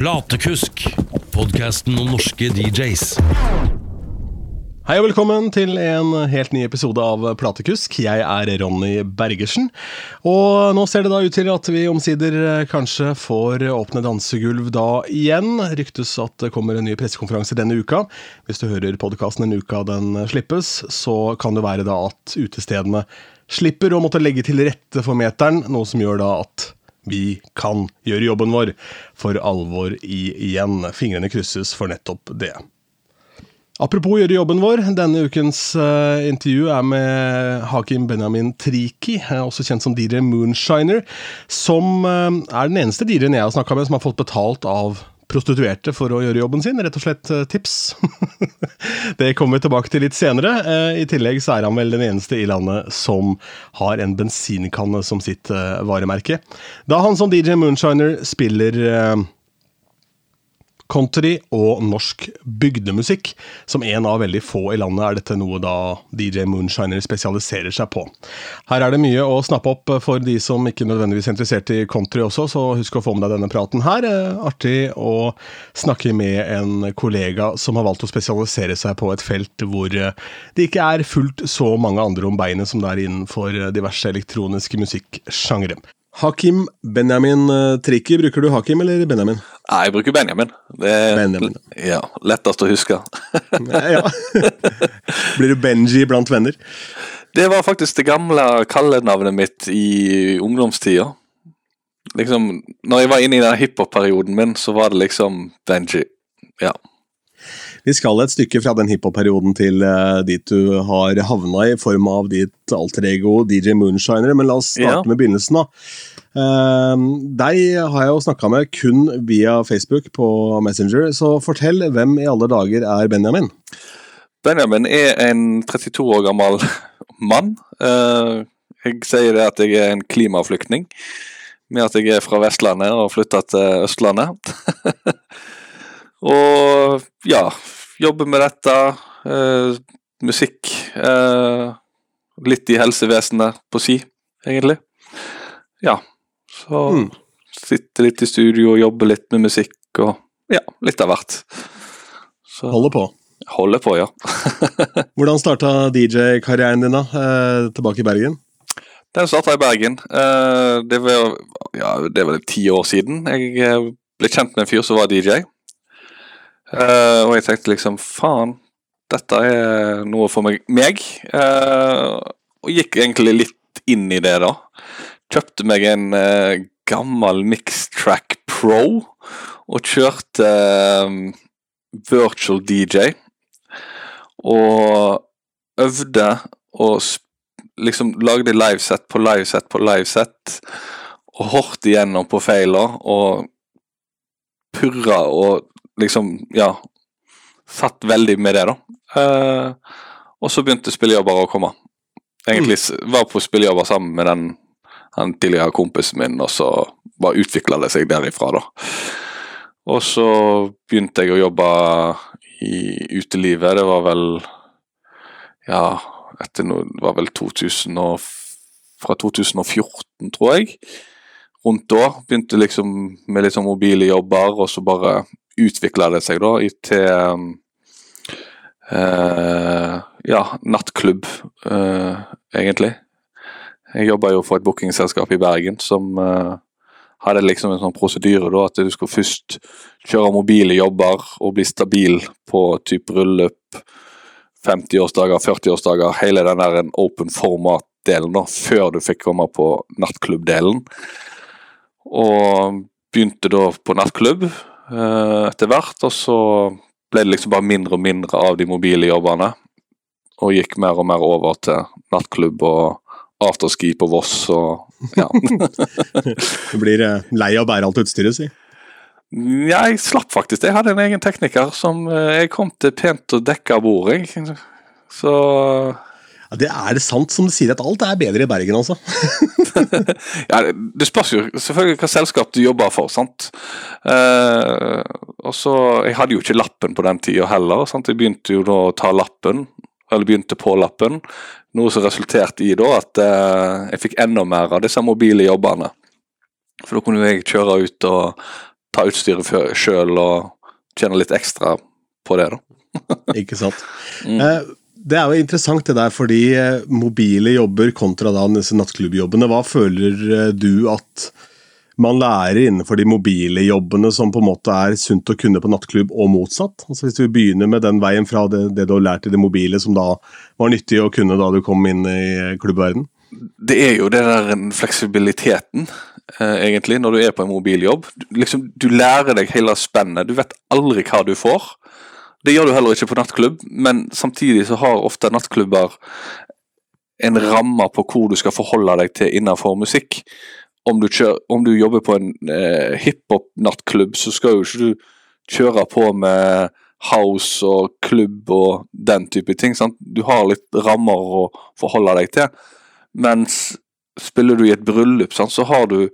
Platekusk, podkasten om norske DJs. Hei og velkommen til en helt ny episode av Platekusk. Jeg er Ronny Bergersen. Og nå ser det da ut til at vi omsider eh, kanskje får åpne dansegulv da igjen. Ryktes at det kommer en ny pressekonferanse denne uka. Hvis du hører podkasten denne uka den slippes, så kan det være da at utestedene slipper å måtte legge til rette for meteren, noe som gjør da at vi kan gjøre jobben vår for alvor igjen. Fingrene krysses for nettopp det. Apropos gjøre jobben vår, denne ukens uh, intervju er med Hakim Benjamin Triki, også kjent som DJ Moonshiner, som uh, er den eneste DJ-en jeg har snakka med som har fått betalt av prostituerte for å gjøre jobben sin. Rett og slett uh, tips. det kommer vi tilbake til litt senere. I tillegg så er han vel den eneste i landet som har en bensinkanne som sitt varemerke. Da han som DJ Moonshiner spiller country og norsk bygdemusikk. Som en av veldig få i landet er dette noe da DJ Moonshiner spesialiserer seg på. Her er det mye å snappe opp for de som ikke nødvendigvis er interessert i country også, så husk å få med deg denne praten her. Eh, artig å snakke med en kollega som har valgt å spesialisere seg på et felt hvor eh, det ikke er fullt så mange andre om beinet som det er innenfor diverse elektroniske musikksjangre. Hakim Benjamin Trikki, bruker du Hakim eller Benjamin? Nei, jeg bruker Benjamin. Det er Benjamin. Ja, lettest å huske. ja. Blir du Benji blant venner? Det var faktisk det gamle kallenavnet mitt i ungdomstida. Liksom, når jeg var inne i den hiphop-perioden min, så var det liksom Benji. Ja. Vi skal et stykke fra den hiphop-perioden til uh, dit du har havna i form av ditt alter ego DJ Moonshiner, men la oss starte ja. med begynnelsen. da. Uh, deg har jeg jo snakka med kun via Facebook på Messenger, så fortell hvem i alle dager er Benjamin? Benjamin er en 32 år gammel mann. Uh, jeg sier det at jeg er en klimaflyktning, med at jeg er fra Vestlandet og flytta til Østlandet. Og ja, jobber med dette. Eh, musikk. Eh, litt i helsevesenet på si, egentlig. Ja. Så mm. sitter litt i studio og jobber litt med musikk og ja, litt av hvert. Så, holder på? Holder på, ja. Hvordan starta DJ-karrieren din da, eh, tilbake i Bergen? Den starta i Bergen. Eh, det var ja, det var ti år siden. Jeg eh, ble kjent med en fyr som var DJ. Uh, og jeg tenkte liksom faen, dette er noe for meg. meg. Uh, og gikk egentlig litt inn i det, da. Kjøpte meg en uh, gammel Mixtrack Pro og kjørte virtual DJ. Og øvde og liksom lagde livesett på livesett på livesett. Og hørte igjennom på feiler og purra og liksom Ja. Satt veldig med det, da. Eh, og så begynte spillejobber å komme. Egentlig mm. var på spillejobber sammen med den den tidligere kompisen min, og så bare utvikla det seg derifra, da. Og så begynte jeg å jobbe i utelivet. Det var vel Ja, etter noe Det var vel 2000 og, fra 2014, tror jeg. Rundt da. Begynte liksom med litt sånn mobile jobber, og så bare utvikla det seg da til uh, ja, nattklubb, uh, egentlig. Jeg jobba jo for et bookingselskap i Bergen som uh, hadde liksom en sånn prosedyre da, at du skulle først kjøre mobile jobber og bli stabil på type bryllup, 50-årsdager, 40-årsdager, hele den der en open format-delen da, før du fikk komme på nattklubb-delen. Og begynte da på nattklubb, etter hvert. Og så ble det liksom bare mindre og mindre av de mobile jobbene. Og gikk mer og mer over til nattklubb og afterski på Voss og ja. du blir eh, lei av å bære alt utstyret, si? Jeg slapp faktisk. Jeg hadde en egen tekniker som eh, jeg kom til pent å dekke bord, jeg. Så ja, det Er det sant som du sier, at alt er bedre i Bergen, altså? ja, Det spørs jo selvfølgelig hva selskap du jobber for. sant? Eh, og så, Jeg hadde jo ikke lappen på den tida heller. sant? Jeg begynte jo da å ta lappen, eller begynte på lappen. Noe som resulterte i da at eh, jeg fikk enda mer av disse mobile jobbene. For da kunne jeg kjøre ut og ta utstyret sjøl og tjene litt ekstra på det, da. Ikke sant. Mm. Eh, det er jo interessant det der, fordi eh, mobile jobber kontra da disse nattklubbjobbene. Hva føler eh, du at man lærer innenfor de mobile jobbene som på en måte er sunt å kunne på nattklubb, og motsatt? Altså Hvis vi begynner med den veien fra det, det du har lært i det mobile, som da var nyttig å kunne da du kom inn i klubbverden? Det er jo det der fleksibiliteten, eh, egentlig, når du er på en mobiljobb. Liksom, du lærer deg hele spennet. Du vet aldri hva du får. Det gjør du heller ikke på nattklubb, men samtidig så har ofte nattklubber en ramme på hvor du skal forholde deg til innenfor musikk. Om du, kjører, om du jobber på en eh, hiphop-nattklubb, så skal jo ikke du kjøre på med house og klubb og den type ting. Sant? Du har litt rammer å forholde deg til. Mens spiller du i et bryllup, sant, så har du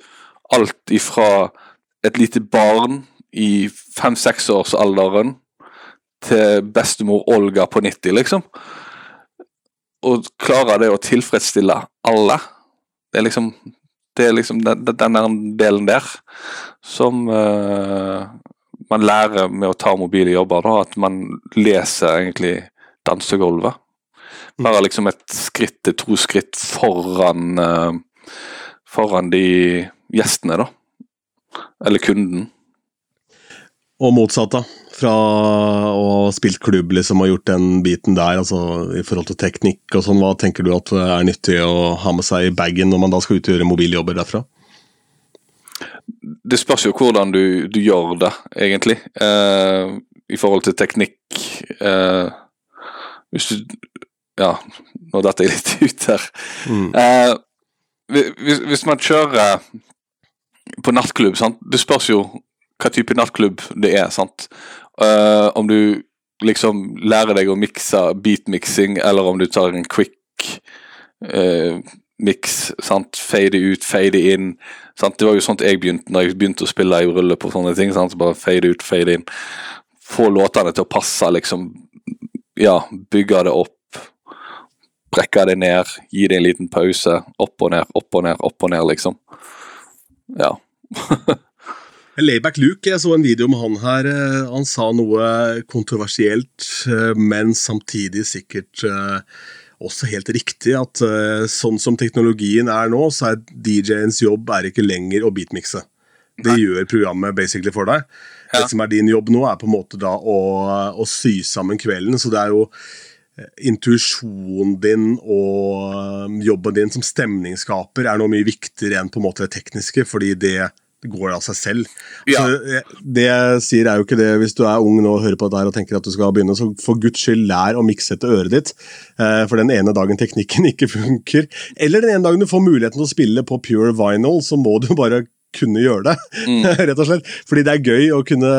alt ifra et lite barn i fem-seksårsalderen til bestemor Olga på 90, liksom. Og klarer det å tilfredsstille alle. Det er liksom det er liksom den, den delen der som uh, man lærer med å ta mobile jobber. Da, at man leser egentlig dansegulvet. Bare liksom et skritt til to skritt foran uh, foran de gjestene, da. Eller kunden. Og motsatt, da. Fra å ha spilt klubb liksom, og gjort den biten der, altså i forhold til teknikk og sånn, hva tenker du at er nyttig å ha med seg i bagen når man da skal ut og gjøre mobiljobber derfra? Det spørs jo hvordan du, du gjør det, egentlig. Eh, I forhold til teknikk. Eh, hvis du Ja, nå detter jeg litt ut her. Mm. Eh, hvis, hvis, man kjører på nattklubb, sant? det spørs jo hva type nattklubb det er. sant? Uh, om du liksom lærer deg å mikse beatmixing, eller om du tar en quick uh, mix. sant? Fade ut, fade inn. sant? Det var jo sånt jeg begynte når jeg begynte å spille i rulle på sånne ting. sant? Så Bare fade ut, fade inn. Få låtene til å passe, liksom. Ja, bygge det opp. Brekke det ned, gi det en liten pause. Opp og ned, opp og ned, opp og ned, liksom. Ja. Layback Luke, jeg så en video med han her. Eh, han sa noe kontroversielt, eh, men samtidig sikkert eh, også helt riktig. At sånn som teknologien er nå, så er DJ-ens jobb er ikke lenger å beatmikse. Det Nei. gjør programmet basically for deg. Ja. Det som er din jobb nå, er på en måte da å, å sy sammen kvelden. Så det er jo intuisjonen din og jobben din som stemningsskaper er noe mye viktigere enn på en måte det tekniske, fordi det går av seg selv. Ja. Altså, det jeg sier er jo ikke det hvis du er ung nå og hører på dette her og tenker at du skal begynne, så for guds skyld lær å mikse etter øret ditt. Eh, for den ene dagen teknikken ikke funker, eller den ene dagen du får muligheten til å spille på pure vinyl, så må du bare kunne gjøre det. Mm. rett og slett. Fordi det er gøy å kunne,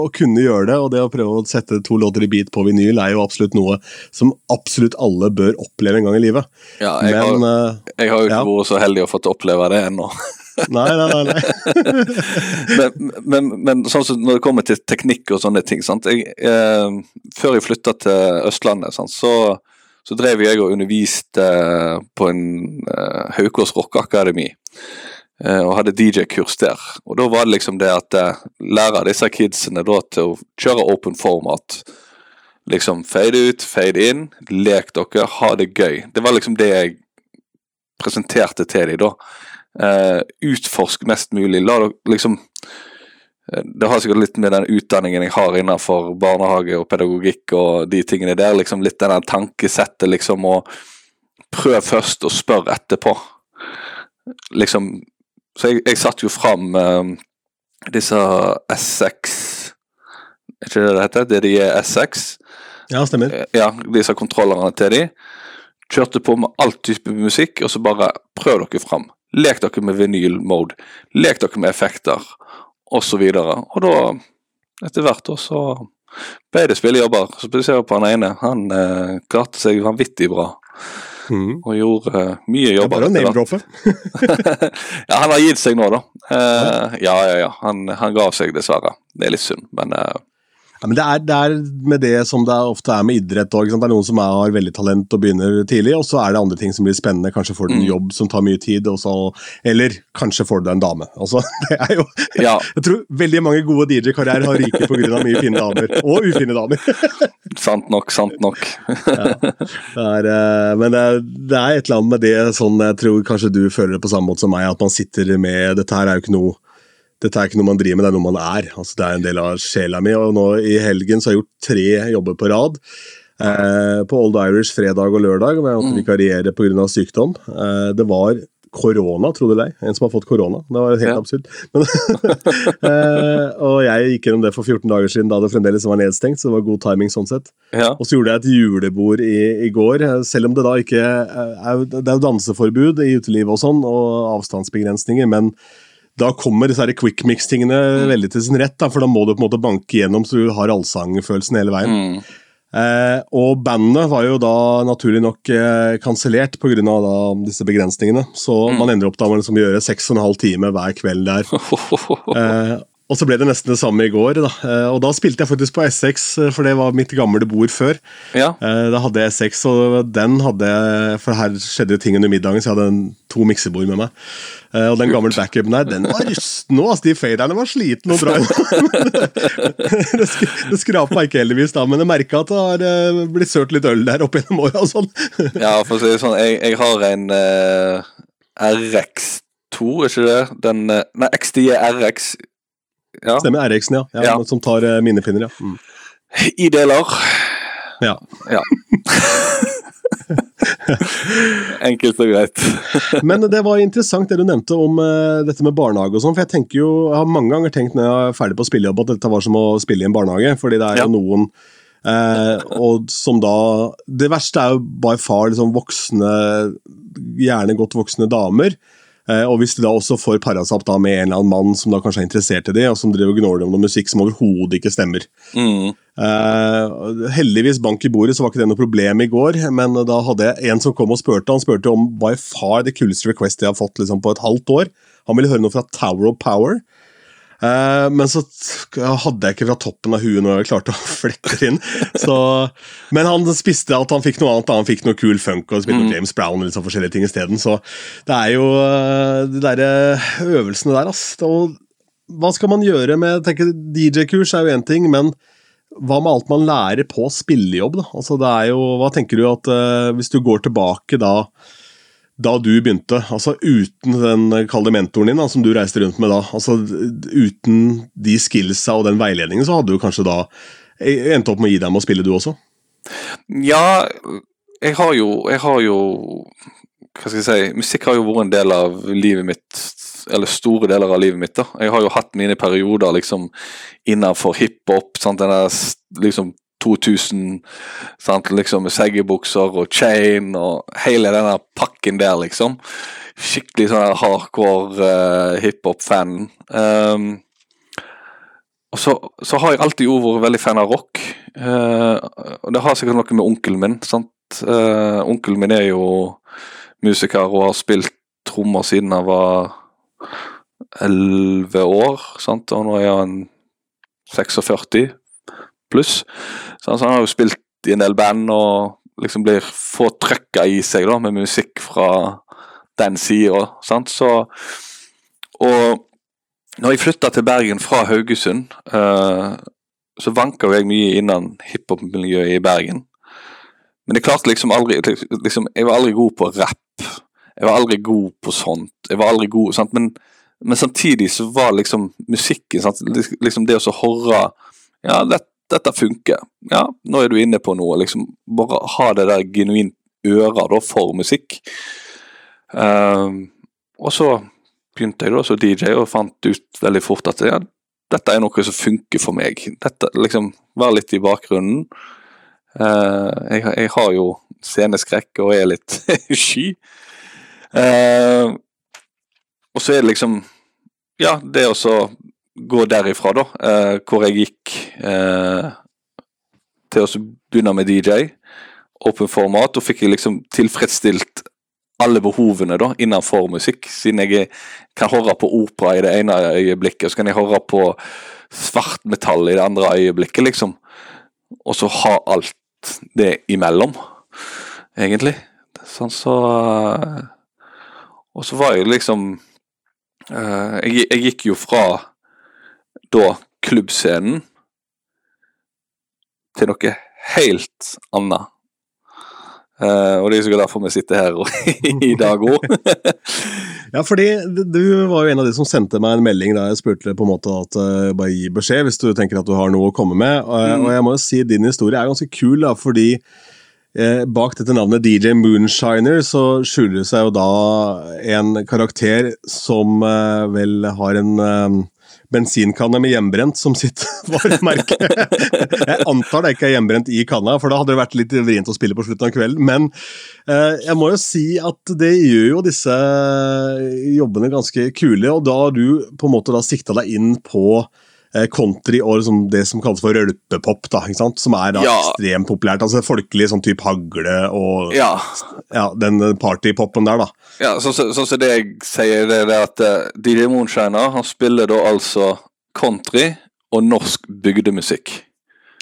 å kunne, gjøre det, og det å prøve å sette to låter i beat på vinyl er jo absolutt noe som absolutt alle bør oppleve en gang i livet. Ja, jeg, Men, har, eh, jeg har jo ikke ja. vært så heldig å få oppleve det ennå. Nei, nei, nei. men, men, men, sånn som når det kommer til teknikk og sånne ting jeg, eh, Før jeg flytta til Østlandet, sant, så, så, drev jeg og underviste eh, på en eh, Haukås rockeakademi. Eh, og hadde DJ-kurs der. Og da var det liksom det at eh, lære disse kidsene da til å kjøre open format. Liksom fade ut, fade in, lek dere, ha det gøy. Det var liksom det jeg presenterte til dem da. Uh, utforsk mest mulig. La dere liksom uh, Det har sikkert litt med den utdanningen jeg har innenfor barnehage og pedagogikk og de tingene der. liksom Litt den tankesettet, liksom, og prøv først og spør etterpå. Liksom Så jeg, jeg satte jo fram eh, disse S6 Er ikke det det heter? Det de er S6? Ja, stemmer. Ja, disse kontrollerne til de. Kjørte på med all type musikk, og så bare prøv dere fram. Lek dere med vinyl-mode. Lek dere med effekter, osv. Og, så og da, etter hvert, så ble det spillejobber. jeg på han ene. Han eh, klarte seg vanvittig bra. Mm. Og gjorde uh, mye jobber. Det er bare ja, han har gitt seg nå, da. Uh, ja, ja, ja. Han, han ga seg, dessverre. Det er litt synd, men uh, Ja, men det er, det er med det som det ofte er med idrett òg. Det er noen som er, har veldig talent og begynner tidlig, og så er det andre ting som blir spennende. Kanskje får du en Mm. jobb som tar mye tid, så, eller kanskje får du deg en dame. Altså, det er jo, Ja, jeg tror veldig mange gode DJ-karrierer har ryket pga. mye fine damer. Og ufine damer. sant nok, sant nok. Det er, eh, men det er, det er et eller annet med det sånn jeg tror kanskje du føler det på samme måte som meg, at man sitter med Dette her er jo ikke noe dette er ikke noe man driver med, det er noe man er. Altså, det er en del av sjela mi. og nå I helgen så har jeg gjort tre jobber på rad. Eh, på Old Irish fredag og lørdag, hvor jeg måtte vikariere pga. sykdom. Eh, det var korona, tro det eller. En som har fått korona. Det var helt Ja. absurd. Men, eh, og jeg gikk gjennom det for 14 dager siden, da det fremdeles var nedstengt, så det var god timing sånn sett. Ja. Og så gjorde jeg et julebord i, i går, eh, selv om det da ikke er, Det er jo danseforbud i utelivet og sånn, og avstandsbegrensninger, men da kommer disse quick mix-tingene veldig til sin rett, da, for da må du på en måte banke gjennom så du har allsangfølelsen hele veien. Mm. Eh, og bandet var jo da naturlig nok eh, kansellert pga. disse begrensningene, så man ender opp da med liksom å gjøre seks og en halv time hver kveld der. Eh, og så ble det nesten det samme i går. Da. Eh, og da spilte jeg faktisk på S6, eh, for det var mitt gamle bord før. ja. Eh, da hadde jeg S6, og den hadde jeg For her skjedde jo ting under middagen, så jeg hadde en, to miksebord med meg. Og den gamle backupen der, den var rusten. Altså, de faderne var sliten og dra Det, sk det skrapa ikke heldigvis, da, men jeg merka at det har blitt sølt litt øl der opp gjennom åra og sånn. ja, for å si det sånn, jeg, jeg har en uh, RX2, er ikke det? Den, nei, XDE RX. Ja. Stemmer RX-en, ja. ja, Ja. Som tar uh, minnepinner, ja. Mm. I deler. ja. Ja. Enkelt og greit. Men det var interessant det du nevnte om uh, dette med barnehage og sånn. For jeg tenker jo, jeg har mange ganger tenkt når jeg er ferdig på spillejobb at dette var som å spille i en barnehage. Fordi det er Ja. jo noen uh, og som da Det verste er jo by far liksom voksne, gjerne godt voksne damer. Eh, og hvis de da også får para seg opp da med en eller annen mann som da kanskje er interessert i det, og som driver og gnåler om noe musikk som overhodet ikke stemmer. Mm. Uh, heldigvis bank i bordet, så var ikke det noe problem i går. Men da hadde jeg en som kom og spurte. Han spurte om by far det kuleste request jeg har fått liksom, på et halvt år. Han ville høre noe fra Tower of Power. Eh, men så hadde jeg ikke fra toppen av huet når jeg klarte å det inn. Så, men han spiste at han fikk noe annet. Han fikk noe cool funk og spilte noe James Brown og sånn forskjellige ting isteden. Så det er jo eh, de der eh, øvelsene der, ass. Og hva skal man gjøre med DJ-kurs er jo én ting, men hva med alt man lærer på spillejobb? da? Altså det er jo, Hva tenker du at uh, hvis du går tilbake da da du begynte, altså uten den kalde mentoren din da, som du reiste rundt med da, altså uten de skillsa og den veiledningen, så hadde du kanskje da eh, endt opp med å gi deg med å spille du også? Ja, jeg har jo Jeg har jo Hva skal jeg si Musikk har jo vært en del av livet mitt. Eller store deler av livet mitt. da Jeg har jo hatt mine perioder liksom innenfor hiphop. Den der liksom 2000, sant, liksom med seggebukser og chain og hele denne pakken der, liksom. Skikkelig sånn hardcore uh, hiphop-fan. Um, og så, så har jeg alltid jo vært veldig fan av rock. Uh, og det har sikkert noe med onkelen min. sant? Uh, onkelen min er jo musiker og har spilt trommer siden han var elleve år. sant? Og nå er han 46 pluss. Så han har jo spilt i en del band og liksom blir få trøkka i seg da, med musikk fra den sida. Og når jeg flytta til Bergen fra Haugesund, eh, så vanka jeg mye innan hiphop-miljøet i Bergen. Men jeg klarte liksom aldri liksom, Jeg var aldri god på rapp. Jeg var aldri god på sånt. Jeg var aldri god, sant? Men, men samtidig så var liksom musikken sant? liksom Det å så horre Ja, det, dette funker. Ja, nå er du inne på noe. liksom Bare ha det der genuint øra da for musikk. Um, og så begynte jeg da som DJ og fant ut veldig fort at ja, dette er noe som funker for meg. Dette liksom Være litt i bakgrunnen. Uh, jeg, jeg, har jo sceneskrekk og er litt sky. Uh, og så er det liksom Ja, det å gå derifra, da, eh, hvor jeg gikk til å begynne med DJ, åpen format, og fikk jeg liksom tilfredsstilt alle behovene da, innenfor musikk. Siden jeg kan høre på opera i det ene øyeblikket, så kan jeg høre på svartmetall i det andre øyeblikket, liksom. Og så ha alt det imellom, egentlig. Sånn så Og så var jeg liksom uh, jeg, jeg gikk jo fra da klubbscenen til noe helt annet. Uh, og det er sikkert derfor vi sitter her i dag òg. ja, fordi du var jo en av de som sendte meg en melding da jeg spurte på en måte at uh, bare gi beskjed hvis du tenker at du har noe å komme med. Uh, mm. Og jeg må jo si din historie er ganske kul, da, fordi bak dette navnet DJ Moonshiner så skjuler det seg jo da en karakter som vel har en bensinkanne med hjemmebrent som sitt varemerke. jeg antar det ikke er hjemmebrent i kanna, for da hadde det vært litt vrient å spille på slutten av kvelden. Men eh, jeg må jo si at det gjør jo disse jobbene ganske kule, og da har du på en måte da sikta deg inn på Eh, country og liksom det som kalles for rølpepop, da, ikke sant? som er da ja. ekstremt populært. altså Folkelig sånn type hagle og ja. ja den partypopen der, da. Ja, sånn som så, så, det jeg sier, det er at uh, eh, DJ Moonshiner han spiller da altså country og norsk bygdemusikk.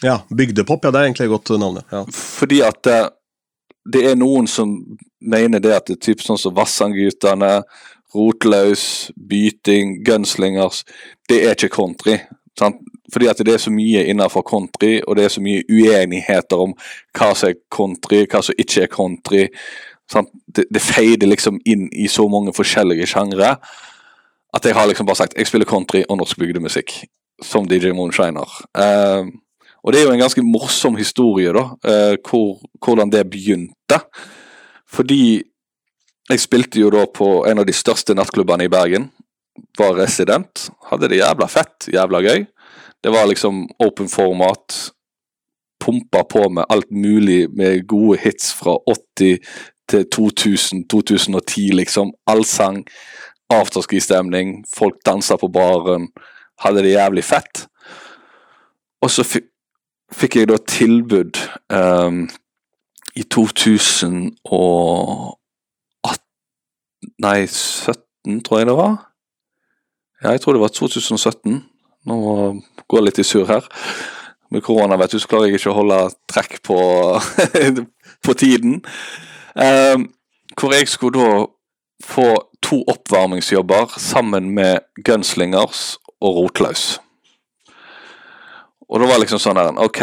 Ja, bygdepop, ja, det er egentlig et godt navn. Ja. Fordi at uh, det er noen som mener det at det er typ sånn som Vassandgutane, Rotlaus, Byting, Gunslingers Det er ikke country. Sant? Fordi at det er så mye innenfor country, og det er så mye uenigheter om hva som er country, hva som ikke er country. Det, det feider liksom inn i så mange forskjellige sjangre at jeg har liksom bare sagt jeg spiller country og norsk bygdemusikk som DJ Moonshiner. Uh, og det er jo en ganske morsom historie, da, uh, hvor, hvordan det begynte. Fordi jeg spilte jo da på en av de største nattklubbene i Bergen, var resident. Hadde det jævla fett, jævla gøy. Det var liksom open format. Pumpa på med alt mulig med gode hits fra 80 til 2000, 2010, liksom. Allsang, afterski-stemning, folk dansa på baren. Hadde det jævlig fett. Og så fikk jeg da tilbud um, i 2018 Nei, 17, tror jeg det var. Ja, jeg tror det var 2017. Nå går jeg litt i sur her. Med korona vet du, så klarer jeg ikke å holde trekk på, på tiden. Um, hvor jeg skulle da få to oppvarmingsjobber sammen med Gunslingers og Rotlaus. Og da var liksom sånn her OK,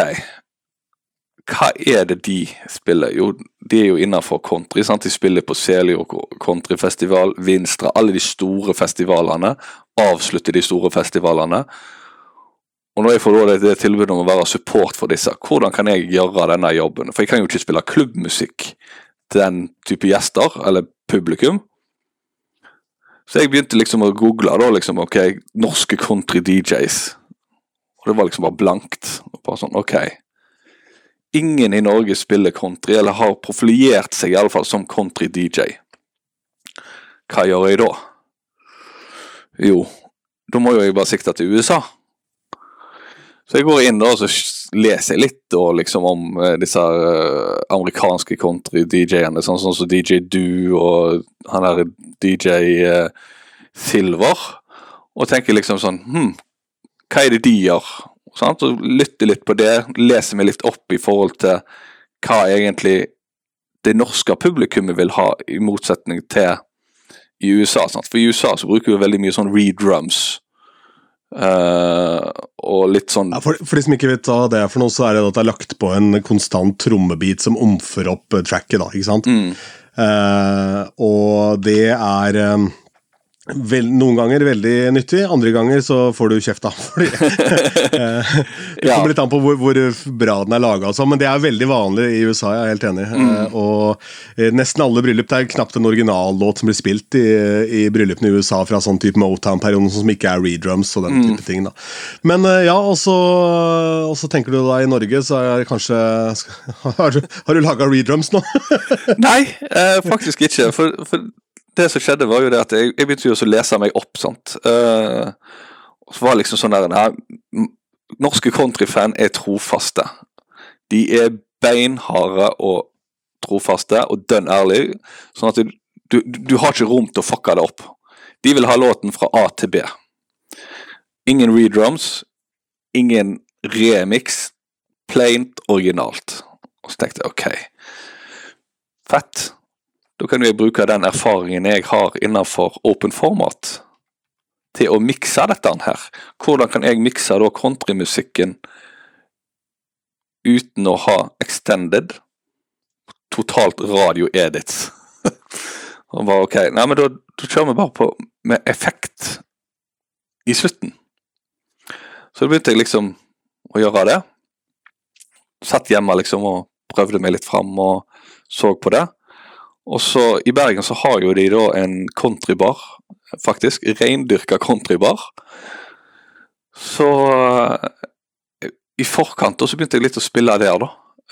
hva er det de spiller? Jo, de er jo innenfor country. sant? De spiller på Seljord countryfestival, Vinstra, alle de store festivalene. Avslutter de store festivalene. Og når jeg får det, det tilbudet om å være support for disse, hvordan kan jeg gjøre denne jobben? For jeg kan jo ikke spille klubbmusikk til den type gjester, eller publikum. Så jeg begynte liksom å google da, liksom, ok, norske country DJs. Og det var liksom bare blankt. Bare sånn, ok ingen i Norge spiller country, eller har profilert seg i alle fall som country-DJ. Hva gjør jeg da? Jo, da må jo jeg bare sikte til USA. Så jeg går inn da, og så leser jeg litt da, liksom om eh, disse uh, amerikanske country-DJ-ene, sånn som så DJ Du og han der DJ uh, Silver. Og tenker liksom sånn Hm, hva er det de gjør? Sant? Så lytter litt på det, leser meg litt opp i forhold til hva egentlig det norske publikummet vil ha, i motsetning til i USA. Sant? For i USA så bruker vi veldig mye sånn redrums. Uh, og litt sånn ja, for, for, de som ikke vet hva det er for noe, så er det at det er lagt på en konstant trommebit som omfører opp tracket, da, ikke sant? Mm. Uh, og det er um, Vel, noen ganger veldig nyttig, andre ganger så får du kjeft, da. Fordi, eh, det kommer litt an på hvor, hvor bra den er laga, altså, men det er veldig vanlig i USA. Jeg er helt enig. Mm. Eh, og eh, nesten alle bryllup Det er knapt en originallåt som blir spilt i, i bryllupene i USA fra sånn type Motown-perioden som ikke er redrums og den mm. type ting. da. Men ja, og så tenker du da i Norge, så er det kanskje Har du, har du laga redrums nå? Nei, eh, faktisk ikke. For, for det som skjedde, var jo det at jeg, jeg begynte jo å lese meg opp. sant? Uh, så var liksom sånn der nei, Norske countryfan er trofaste. De er beinharde og trofaste og dønn ærlige. Sånn at du, du har ikke rom til å fucke det opp. De vil ha låten fra A til B. Ingen redrums, ingen remix. Plaint originalt. Og så tenkte jeg OK, fett. Da kan jeg bruke den erfaringen jeg har innenfor open format til å mikse dette her. Hvordan kan jeg mikse da countrymusikken uten å ha extended? Totalt radio-edits. Og bare ok, nei, men da, da kjører vi bare på med effekt i slutten. Så da begynte jeg liksom å gjøre det. Satt hjemme liksom og prøvde meg litt fram og så på det. Og så I Bergen så har jo de da en countrybar, faktisk. Reindyrka countrybar. Så eh, i forkant så begynte jeg litt å spille der, da.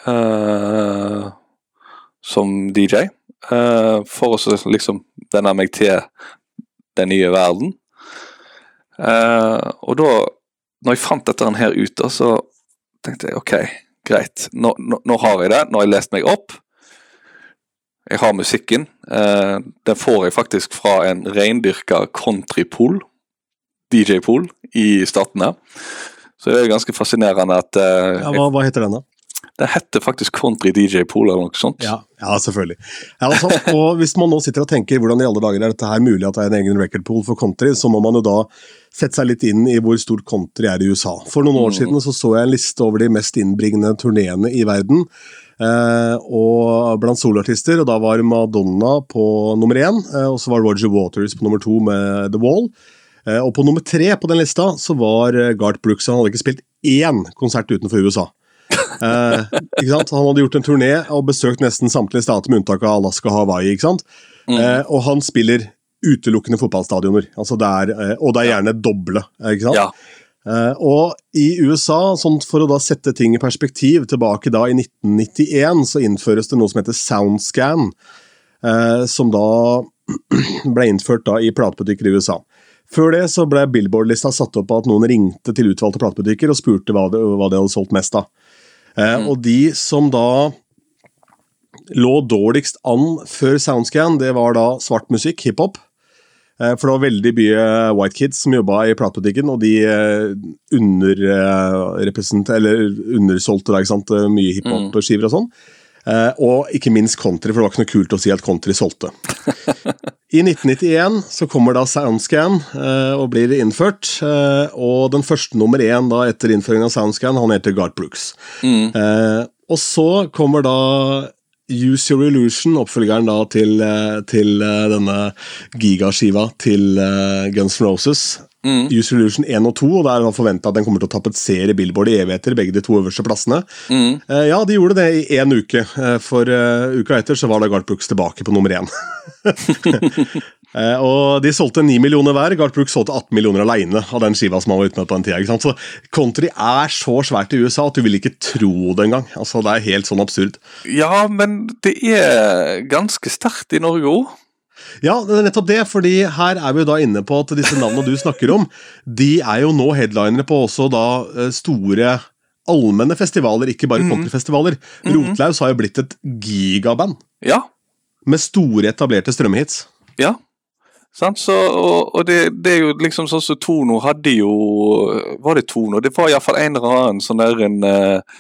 Uh, som DJ. Uh, for å liksom venne meg til den nye verden. Uh, og da, når jeg fant dette her ute, så tenkte jeg OK, greit. Nå, nå, nå, har jeg det. Nå har jeg lest meg opp. Jeg har musikken. Eh, den får jeg faktisk fra en reindyrka countrypool. DJ-pool i Statene. Så det er ganske fascinerende at ja, hva, hva heter den, da? Det heter faktisk Country DJ Pool eller noe sånt. Ja, ja selvfølgelig. Ja, altså, og Hvis man nå sitter og tenker hvordan i alle dager er dette her mulig at det er en egen record pool for country, så må man jo da sette seg litt inn i hvor stort country er i USA. For noen år mm. siden så, så jeg en liste over de mest innbringende turneene i verden. Eh, og blant soloartister, og da var Madonna på nummer én, eh, og så var Roger Waters på nummer to med The Wall. Eh, og på nummer tre på den lista så var Gart Garth Brooks. Han hadde ikke spilt én konsert utenfor USA. Eh, han hadde gjort en turné og besøkt nesten samtlige stater med unntak av Alaska og Hawaii. ikke sant? Mm. Eh, og han spiller utelukkende fotballstadioner. Altså det er, eh, og det er gjerne doble. ikke sant? Ja. Eh, og i USA, sånn for å da sette ting i perspektiv, tilbake da i 1991 så innføres det noe som heter Soundscan. Eh, som da ble innført da i platebutikker i USA. Før det så ble Billboard-lista satt opp av at noen ringte til utvalgte platebutikker og spurte hva de, hva de hadde solgt mest av. Eh, mm. Og de som da lå dårligst an før Soundscan, det var da svart musikk, hiphop. Eh, for det var veldig mye white kids som jobba i platebutikken, og de eh, eller undersolgte da, ikke sant? mye hiphop-skiver og sånn. Og ikke minst country, for det var ikke noe kult å si at country solgte. I 1991 så kommer da Soundscan og blir innført. og den første nummer én da etter innføringen av Soundscan, han heter Gart Brooks. Mm. og så kommer da Use Your Illusion, oppfølgeren da til, eh, til eh, denne gigaskiva til uh, Guns N' Roses. Mm. Use Your Illusion 1 og 2, og det er forventa at den kommer til å tapetsere Billboard i evigheter, begge de to øverste plassene. Mm. Ja, de gjorde det i én uke. For uka etter så var da Garth Brooks tilbake på nummer én. Eh, og De solgte 9 millioner hver. Garth Brooks solgte 18 millioner alene av den skiva som han var ute med på den tida. Ikke sant? Så Country er så svært i USA at du vil ikke tro det engang. Altså, det er helt sånn absurd. Ja, men det er ganske sterkt i Norge òg. Ja, det er nettopp det, fordi her er vi jo da inne på at disse navnene du snakker om, de er jo nå headlinere på også da eh, store allmenne festivaler, ikke bare mm. countryfestivaler. Mm -hmm. Rotlaus har jo blitt et gigaband. Ja. Med store, etablerte strømhits. Ja, så, og, og det, det, er jo liksom sånn som Tono hadde jo Var det Tono? Det var iallfall en eller annen sånn der en uh,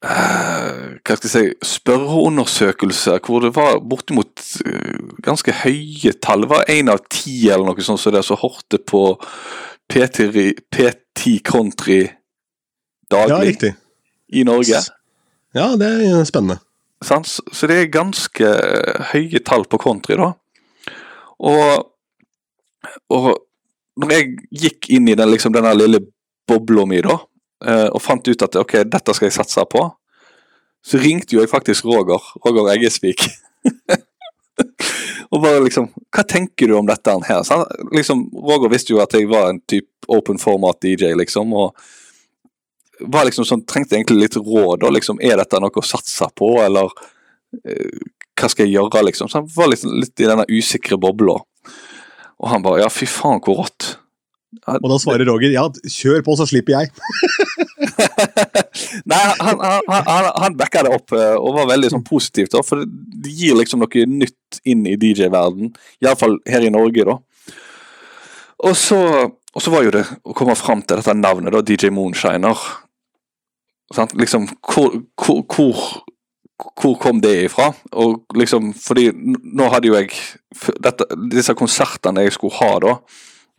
hva skal jeg si, spørreundersøkelse hvor det var bortimot uh, ganske høye tall. Det var én av ti eller noe sånt som det så hørte på P10 Country daglig ja, i Norge. Ja, det er spennende. Så, så det er ganske høye tall på country, da. Og, og når jeg gikk inn i den, liksom, denne lille bobla mi, da, eh, og fant ut at ok, dette skal jeg satse på, så ringte jo jeg faktisk Roger, Roger Eggesvik. og bare liksom Hva tenker du om dette her? Så liksom, Roger visste jo at jeg var en type open format DJ, liksom. og var liksom sånn, trengte egentlig litt råd. og liksom, Er dette noe å satse på, eller hva skal jeg gjøre, liksom? Så han var litt, litt i denne usikre bobla. Og han bare ja, fy faen, hvor rått. Og da svarer Roger ja, kjør på, så slipper jeg. Nei, han, han, han, han backa det opp eh, og var veldig sånn positivt, da, for det gir liksom noe nytt inn i DJ-verden. Iallfall her i Norge, da. Og så, og så var jo det å komme fram til dette navnet, da, DJ Moonshiner. Sant? Liksom, hvor, hvor, hvor, hvor kom det ifra? Og liksom, fordi nå hadde jo jeg dette, Disse konsertene jeg skulle ha da,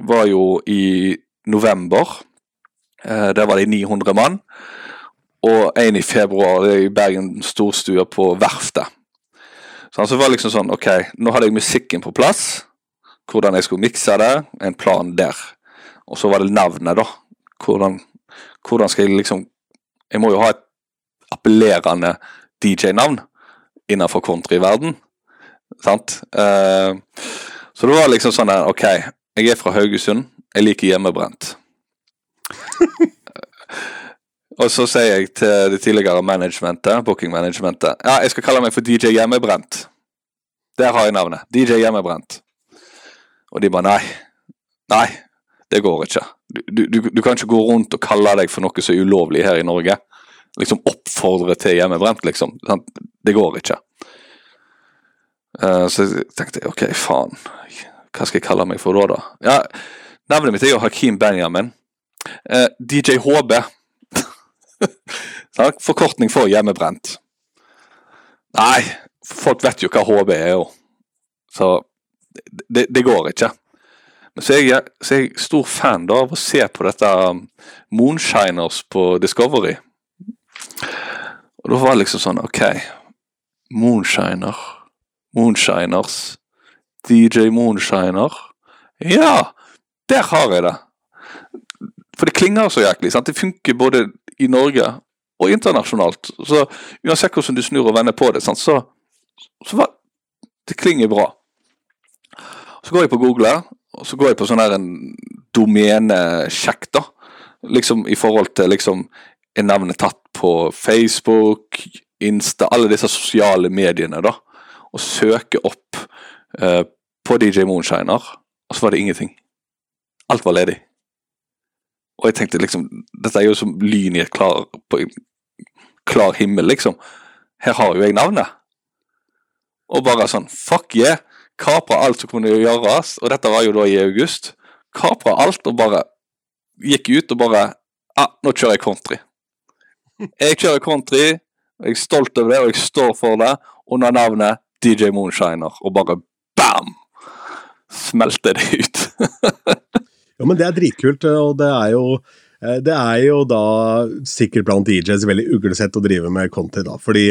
var jo i november. Eh, der var det 900 mann. Og en i februar i Bergen storstue på Verftet. Så det var liksom sånn, ok, nå hadde jeg musikken på plass. Hvordan jeg skulle mikse det. En plan der. Og så var det navnet, da. Hvordan, hvordan skal jeg liksom Jeg må jo ha et appellerende DJ-navn innenfor countryverden. Sant? Eh, så det var liksom sånn der, ok, jeg er fra Haugesund. Jeg liker hjemmebrent. Og så sier jeg til det tidligere managementet, booking-managementet Ja, jeg skal kalle meg for DJ Hjemmebrent. Der har jeg navnet. DJ Hjemmebrent. Og de bare nei. Nei, det går ikke. Du, du, du kan ikke gå rundt og kalle deg for noe så ulovlig her i Norge. Liksom oppfordre til hjemmebrent, liksom. Det går ikke. Eh, så jeg tenkte ok, faen. Hva skal jeg kalle meg for da, da? Ja, Navnet mitt er jo Hakeem Benjamin. DJ HB. Takk, Forkortning for hjemmebrent. Nei, folk vet jo hva HB er, jo. Så det, det går ikke. Så er, jeg, så er jeg stor fan da av å se på dette um, Moonshiners på Discovery. Og da var det liksom sånn OK. Moonshiner. Moonshiners. DJ Moonshiner. Ja! Der har jeg det! For det klinger så jæklig. sant? Det funker både i Norge og internasjonalt. Så uansett hvordan du snur og vender på det, sant? så, så var, det klinger bra. Så går jeg på Google, og så går jeg på sånn her en domenesjekk, da. Liksom i forhold til liksom Er navnet tatt på Facebook, Insta, alle disse sosiale mediene, da. Og søke opp eh, på DJ Moonshiner, og så var det ingenting. Alt var ledig. Og jeg tenkte liksom Dette er jo som lyn i et klar, på en klar himmel, liksom. Her har jo jeg navnet. Og bare sånn Fuck yeah! Kapra alt som kunne gjøres, og dette var jo da i august. Kapra alt og bare gikk ut og bare ah, nå kjører jeg country. Jeg kjører country, og jeg er stolt over det, og jeg står for det. Under navnet DJ Moonshiner, og bare bam! Smelter det ut. Ja, men det er dritkult, og det er jo eh, det er jo da sikkert blant DJs veldig uglesett å drive med country, da. Fordi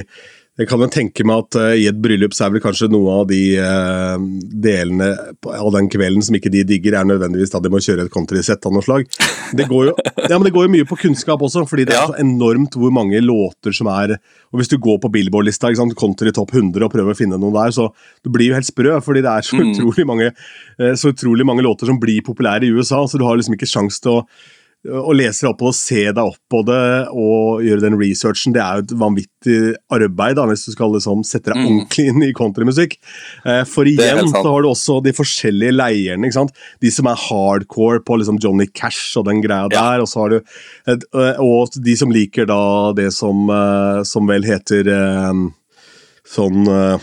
jeg kan jo tenke meg at uh, i et bryllup så er vel kanskje noe av de uh, delene av den kvelden som ikke de digger, er nødvendigvis at de må kjøre et countrysett av noe slag. Det går, jo, ja, men det går jo mye på kunnskap også, fordi det er Ja. så enormt hvor mange låter som er Og hvis du går på Billboard-lista, country topp 100 og prøver å finne noen der, så du blir jo helt sprø, fordi det er så Mm. utrolig mange uh, så utrolig mange låter som blir populære i USA, så du har liksom ikke sjans til å å lese deg opp på det, se deg opp på det og gjøre den researchen, det er jo et vanvittig arbeid da, hvis du skal liksom sette deg Mm. ordentlig inn i countrymusikk. Eh, For igjen så har du også de forskjellige leierne. ikke sant? De som er hardcore på liksom Johnny Cash og den greia Ja. der, og så har du og de som liker da det som, eh, som vel heter eh, sånn eh,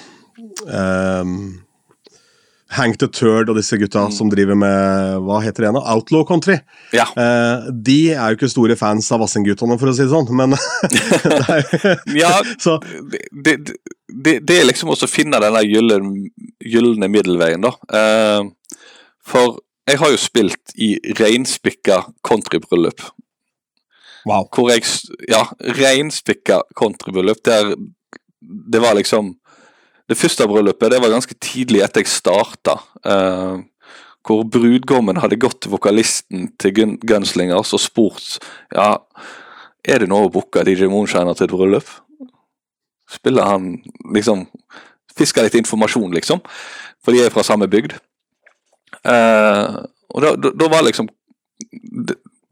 Hank the Third og disse gutta Mm. som driver med hva heter det igjen, Outlaw Country. Ja. Eh, de er jo ikke store fans av Vassendguttene, for å si det sånn, men Ja, Så det, det, det, er liksom å finne denne gylne middelveien, da. Eh, for jeg har jo spilt i reinspikka countrybryllup. wow. Hvor jeg Ja, reinspikka countrybryllup. Der det var liksom Det første bryllupet det var ganske tidlig etter jeg starta. eh, hvor brudgommen hadde gått til vokalisten til Gunslingers og spurt Ja, er det noe å booke DJ Moonshiner til et bryllup. Spiller han liksom Fisker litt informasjon, liksom. For de er fra samme bygd. Eh, og da, da, da var liksom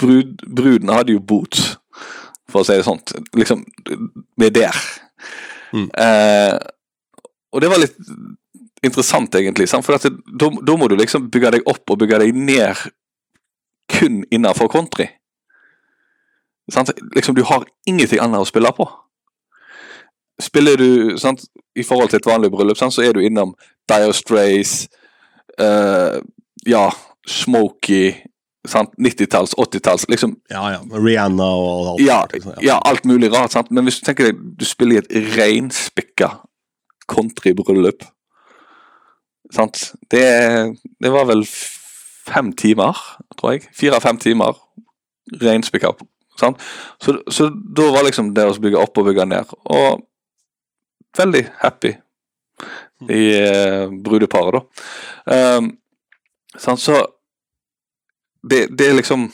brud, Bruden hadde jo boots, for å si det sånt. Liksom vi er der. Mm. Eh, og det var litt interessant, egentlig. Sant? For da, må du liksom bygge deg opp og bygge deg ned kun innenfor country. Sant? Liksom, du har ingenting annet å spille på. Spiller du sant, I forhold til et vanlig bryllup, sant, så er du innom Dire Strays, uh, ja, Smoky, sant, 90-talls, 80-talls liksom, Ja, ja. Rihanna og alt. ja, liksom, ja, alt mulig rart. Sant? Men hvis du tenker deg, du spiller i et reinspikka countrybryllup Sant? Det, det var vel fem timer, tror jeg. Fire-fem timer. Sant? Så, så da var liksom det å bygge opp og bygge ned. Og veldig happy i eh, brudeparet, da. Um, sant? Så det, det er liksom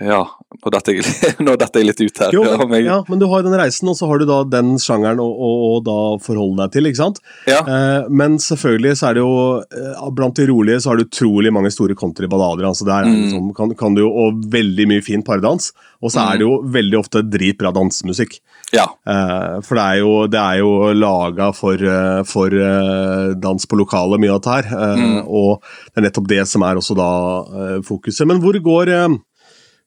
Ja, nå detter jeg, nå detter jeg litt ut her. Jo, Ja, men, men- ja, men du har den reisen, og så har du da den sjangeren å, å, å da forholde deg til, ikke sant? ja. Eh, men selvfølgelig så er det jo eh, Blant de rolige så har du utrolig mange store countryballader. Altså der er Mm. liksom, kan, kan du jo, og veldig mye fin pardans. Og så er det jo veldig ofte dritbra dansemusikk. ja. Eh, for det er jo, det er jo laga for, eh, for eh, dans på lokalet, mye av dette her. Mm. Og det er nettopp det som er også da fokuset. Men hvor går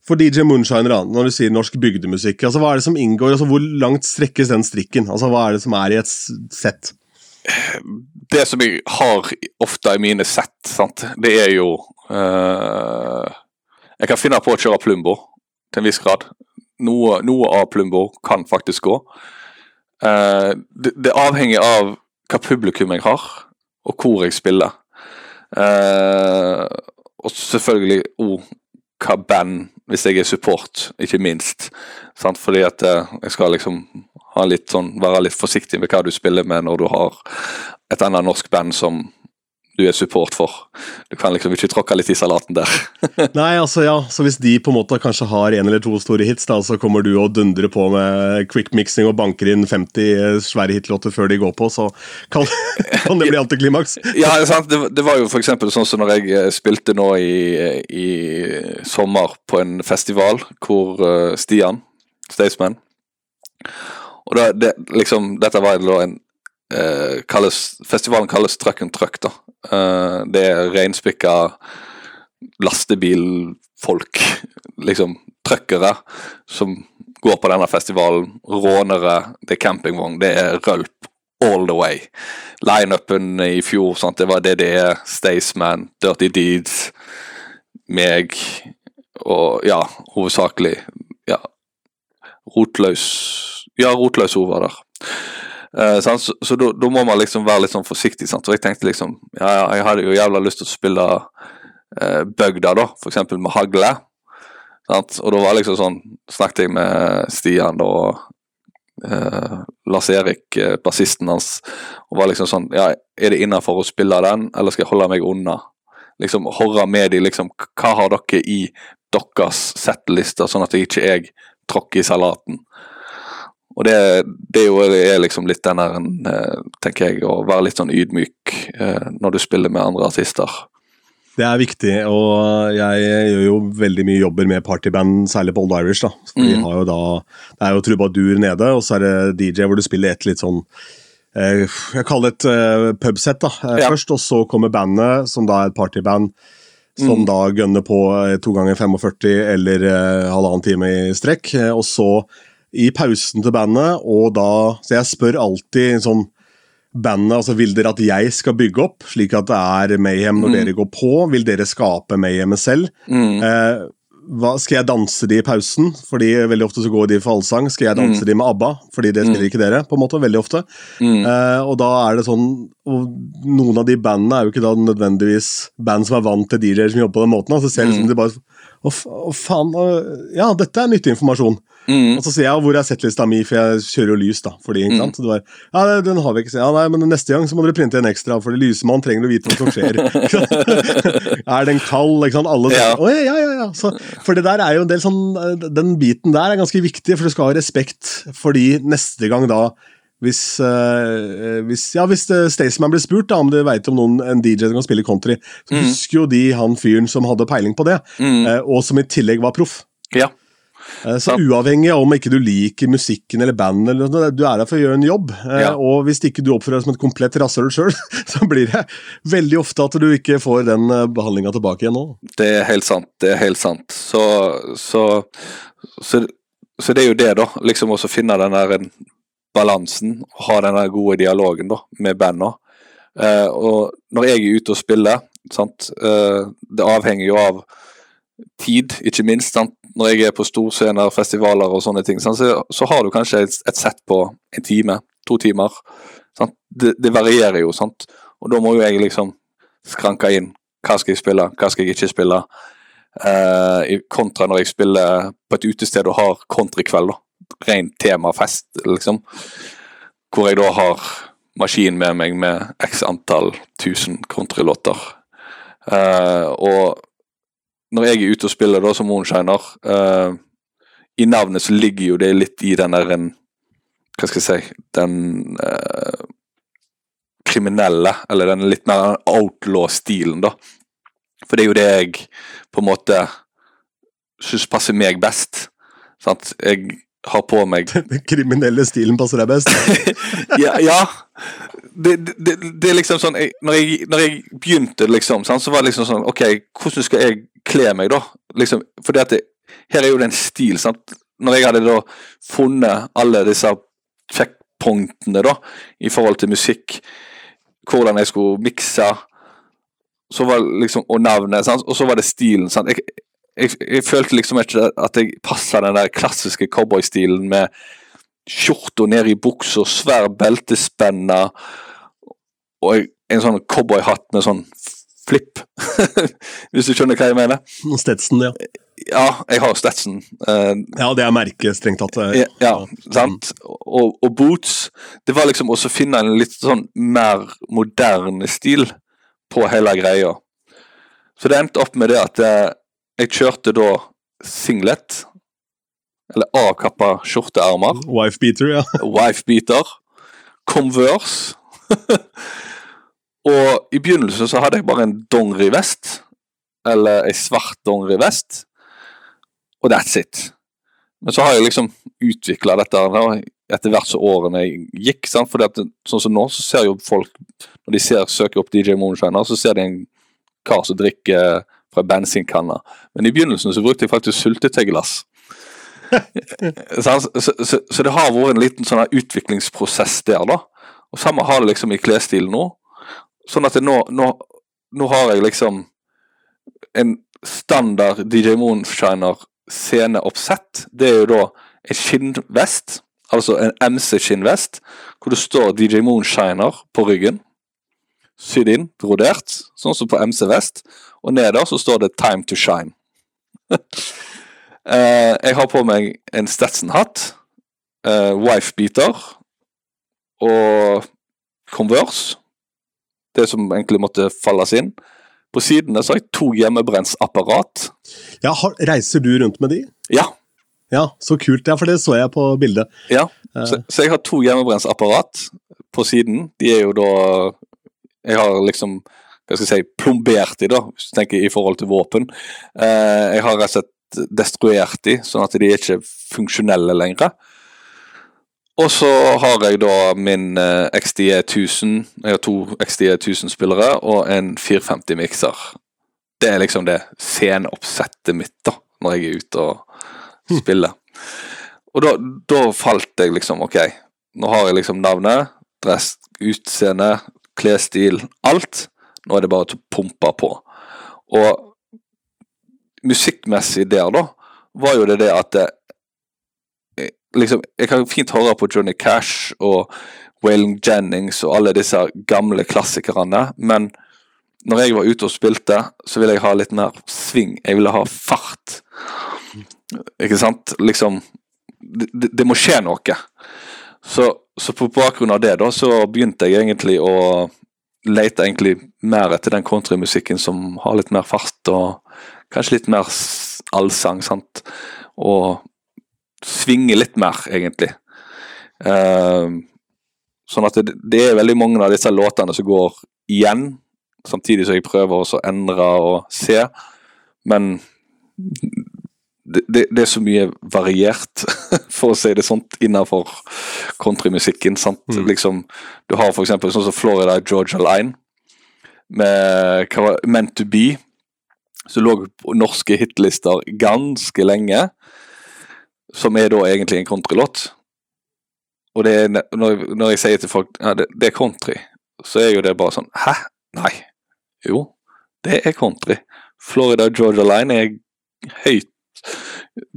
for DJ Moonshiner, da, når du sier norsk bygdemusikk, altså hva er det som inngår? altså Hvor langt strekkes den strikken? altså Hva er det som er i et sett? det som jeg har ofte i mine sett, sant, det er jo uh, Jeg kan finne på å kjøre Plumbo til en viss grad. Noe, noe av Plumbo kan faktisk gå. Uh, det, det avhenger av hva publikum jeg har, og hvor jeg spiller. Uh, og selvfølgelig oh, hva band, hvis jeg er support, ikke minst. Sant? Fordi at eh, jeg skal liksom litt sånn, være litt forsiktig med hva du spiller med når du har et annet norsk band som du er support for. Du kan liksom ikke tråkke litt i salaten der. Nei, altså ja, så Hvis de på en måte kanskje har en eller to store hits, da, så kommer du og dundrer på med quick mixing og banker inn 50 svære hitlåter før de går på, så kan, kan det bli antiklimaks. Ja, sant? Det, det var jo eksempel sånn som når jeg eh, spilte nå i, i sommer på en festival hvor eh, Stian, Staysman Og da, det, liksom, dette var en eh, kalles, Festivalen kalles Truck and Truck, da. Eh, det er reinspikka lastebilfolk, liksom truckere, som går på denne festivalen. Rånere, det er campingvogn, det er rølp all the way. Lineupen i fjor, sant? det var DDE, Staysman, Dirty Deeds, meg og ja, hovedsakelig ja, Rotløs Ja, Rotløs Ove var der. Eh, sant? så så da må man liksom være litt sånn forsiktig. Sant? Og jeg tenkte liksom Ja, ja, jeg hadde jo jævla lyst til å spille uh, Bøgda, da, eksempel med hagle. Sant? Og da var liksom sånn Snakket jeg med Stian da, og eh, Lars Erik, uh, bassisten hans, og var liksom sånn Ja, er det innafor å spille den, eller skal jeg holde meg unna? Liksom horre med de, liksom Hva har dere i deres settlister, sånn at jeg ikke jeg tråkker i salaten? Og det, det er liksom litt den der, eh, tenker jeg, å være litt sånn ydmyk eh, når du spiller med andre artister. Det er viktig, og jeg gjør jo veldig mye jobber med partyband, særlig på Old Irish. da. For Mm. har jo da, Det er jo trubadur nede, og så er det DJ hvor du spiller et litt sånn eh, Jeg kaller det et pubsett da, Ja. først, og så kommer bandet, som da er et partyband. Som Mm. da gønner på to ganger 45 eller halvannen time i strekk. Og så i pausen til bandet, og da Så jeg spør alltid sånn bandet, altså Vil dere at jeg skal bygge opp, slik at det er mayhem når Mm. dere går på? Vil dere skape mayhemet selv? Mm. Eh, hva, skal jeg danse de i pausen? Fordi veldig ofte så går de for allsang. Skal jeg danse Mm. de med ABBA? Fordi det spiller ikke dere, på en måte, veldig ofte. Mm. Eh, og da er det sånn og Noen av de bandene er jo ikke da nødvendigvis band som er vant til DJ-er som jobber på den måten. Altså ser mm. som de bare Å, å faen, å, ja, dette er nyttig informasjon. Mm. Og så sier jeg hvor er settlista mi, for jeg kjører jo lys, da. Fordi, ikke Mm. sant? Det var, ja, den har vi ikke. Ja, nei, men neste gang så må dere printe en ekstra, for lysmannen trenger å vite hva som skjer. Er den kald? Ikke sant? Alle Ja. Oh, ja, ja, ja. Så, for det der er jo en del sånn eh, Den biten der er ganske viktig, for du skal ha respekt fordi neste gang da hvis, eh, hvis, ja, hvis eh, Staysman blir spurt da, om du veit om noen, en DJ som kan spille country, så Mm. husker jo de han fyren som hadde peiling på det, Mm. og som i tillegg var proff. Ja. Eh, Så uavhengig av om ikke du liker musikken eller bandet, eller noe, du er der for å gjøre en jobb. Eh, Ja. Og hvis ikke du oppfører deg som et komplett rasshøl sjøl, så blir det veldig ofte at du ikke får den behandlinga tilbake igjen nå. Det er helt sant. Det er helt sant. Så, så, så, så det er jo det, da. Liksom også finne den der en balansen. Ha den der gode dialogen da, med banda. Eh, og når jeg er ute og spiller, sant, eh, det avhenger jo av tid, ikke minst. Sant? Når jeg er på storscener, festivaler og sånne ting, sant? Så, så har du kanskje et, et sett på en time, to timer. Det, det varierer jo, sant. Og da må jo jeg liksom skranke inn. Hva skal jeg spille, hva skal jeg ikke spille? Eh, kontra når jeg spiller på et utested og har countrykveld, da. Ren temafest, liksom. Hvor jeg da har maskin med meg med x antall tusen countrylåter. Eh, og når jeg er ute og spiller da som moonshiner uh, I navnet så ligger jo det litt i den der en Hva skal jeg si Den uh, kriminelle, eller den litt mer outlaw-stilen, da. For det er jo det jeg på en måte syns passer meg best. Sant? Jeg har på meg Den kriminelle stilen passer deg best. ja, ja. Det, det, det er liksom sånn jeg, når, jeg, når jeg begynte, liksom, sant, så var det liksom sånn OK, hvordan skal jeg kle meg, da? Liksom, fordi at det, her er jo det en stil, sant. Når jeg hadde da funnet alle disse checkpointene da, i forhold til musikk, hvordan jeg skulle mikse, så var liksom, og navnet, sant? og så var det stilen. Sant? Jeg, jeg, jeg følte liksom ikke at jeg passa den der klassiske cowboystilen med skjorta ned i buksa, svær beltespenne og en sånn cowboyhatt med sånn flipp. Hvis du skjønner hva jeg mener? Stetson, ja. Ja, jeg har Stetson. Uh, Ja, det er merket, strengt tatt. eh. ja, ja, sant? Og, og boots. Det var liksom også å finne en litt sånn mer moderne stil på hele greia. Så det endte opp med det at jeg, jeg kjørte da singlet, eller avkappa skjorteermer, Wife-beater, ja. wifebeater, Converse. og i begynnelsen så hadde jeg bare en dongerivest, eller ei svart dongerivest, og that's it. Men så har jeg liksom utvikla dette etter hvert som årene gikk. sant? Fordi at sånn som nå, så ser jo folk, når de ser, søker opp DJ Moonshiner, så ser de en kar som drikker fra bensinkanna. Men i begynnelsen så brukte jeg faktisk syltetøyglass. så, så, så, så det har vært en liten sånn utviklingsprosess der, da. Og samme har det liksom i klesstilen nå. Sånn at nå, nå, nå har jeg liksom en standard DJ Moonshiner sceneoppsett. Det er jo da en skinnvest, altså en MC-skinnvest, hvor det står DJ Moonshiner på ryggen. Sydd inn, brodert, sånn som på MC-vest. Og neder så står det 'Time to Shine'. Eh, jeg har på meg en Stetson-hatt, eh, wife-beater og Converse. Det som egentlig måtte falles inn. På sidene så har jeg to hjemmebrentsapparat. ja reiser du rundt med de? Ja, Ja, så kult. Ja, for det så jeg på bildet. ja. Så, så jeg har to hjemmebrentsapparat på siden. De er jo da Jeg har liksom hva skal jeg si, plombert de, da, hvis du tenker i forhold til våpen. Eh, jeg har rett og slett destruert de, sånn at de er ikke funksjonelle lenger. Og så har jeg da min eh, XDE 1000. Jeg har to XDE 1000-spillere og en 450 mikser. Det er liksom det sceneoppsettet mitt da, når jeg er ute og spiller. Og da, da falt jeg liksom Ok, nå har jeg liksom navnet, dress, utseende, klesstil, alt. Nå er det bare å pumpe på. Og musikkmessig der, da, var jo det det at eh, liksom, Jeg kan fint høre på Johnny Cash og Waylon Jennings og alle disse gamle klassikerne, men når jeg var ute og spilte, så ville jeg ha litt mer sving. Jeg ville ha fart. Ikke sant? Liksom Det, det, må skje noe. Så, så på bakgrunn av det, da, så begynte jeg egentlig å lete egentlig mer etter den countrymusikken som har litt mer fart og kanskje litt mer allsang, sant. Og svinge litt mer, egentlig. Eh, sånn at det, det er veldig mange av disse låtene som går igjen, samtidig som jeg prøver å endre og se. Men det, det, det er så mye variert, for å si det sånt, innenfor countrymusikken. sant? Liksom, du har eksempel sånn som Florida Georgia Line, med hva var Meant to Be, som lå på norske hitlister ganske lenge. Som er da egentlig en countrylåt. Og det er, når, når jeg sier til folk ja, det, det er country, så er jo det bare sånn Hæ? Nei. Jo, det er country. Florida Georgia Line er høyt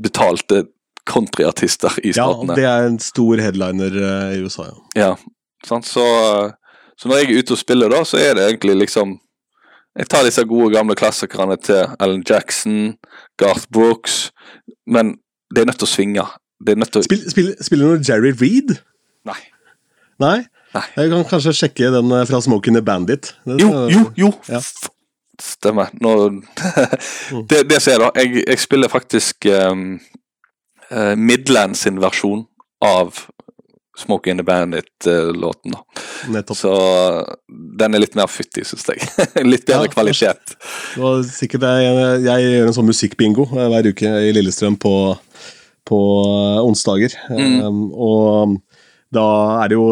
betalte countryartister i Ja, det er en stor headliner eh, i USA, ja. Ja, sant? Så, så når jeg er ute og spiller, da, så er det egentlig liksom Jeg tar disse gode, gamle klassikerne til Alan Jackson, Garth Brooks, men det er nødt til å svinge. Det er nødt til å Spill, spill, spiller du noe Jerry Reed? Nei. Nei? Nei. Jeg kan kanskje sjekke den eh, fra Smoking the Bandit. Det Jo, jo, jo! Ja. Stemmer. Nå Det, det ser jeg, da. Jeg, jeg spiller faktisk um, uh, Midland sin versjon av Smoke in the Bandit-låten. da. Nettopp. Så den er litt mer fyttig, syns jeg. litt bedre Ja, kvalitet. Det var sikkert jeg, jeg gjør en sånn musikkbingo hver uke i Lillestrøm på, på eh, onsdager. Mm. Um, og da er det jo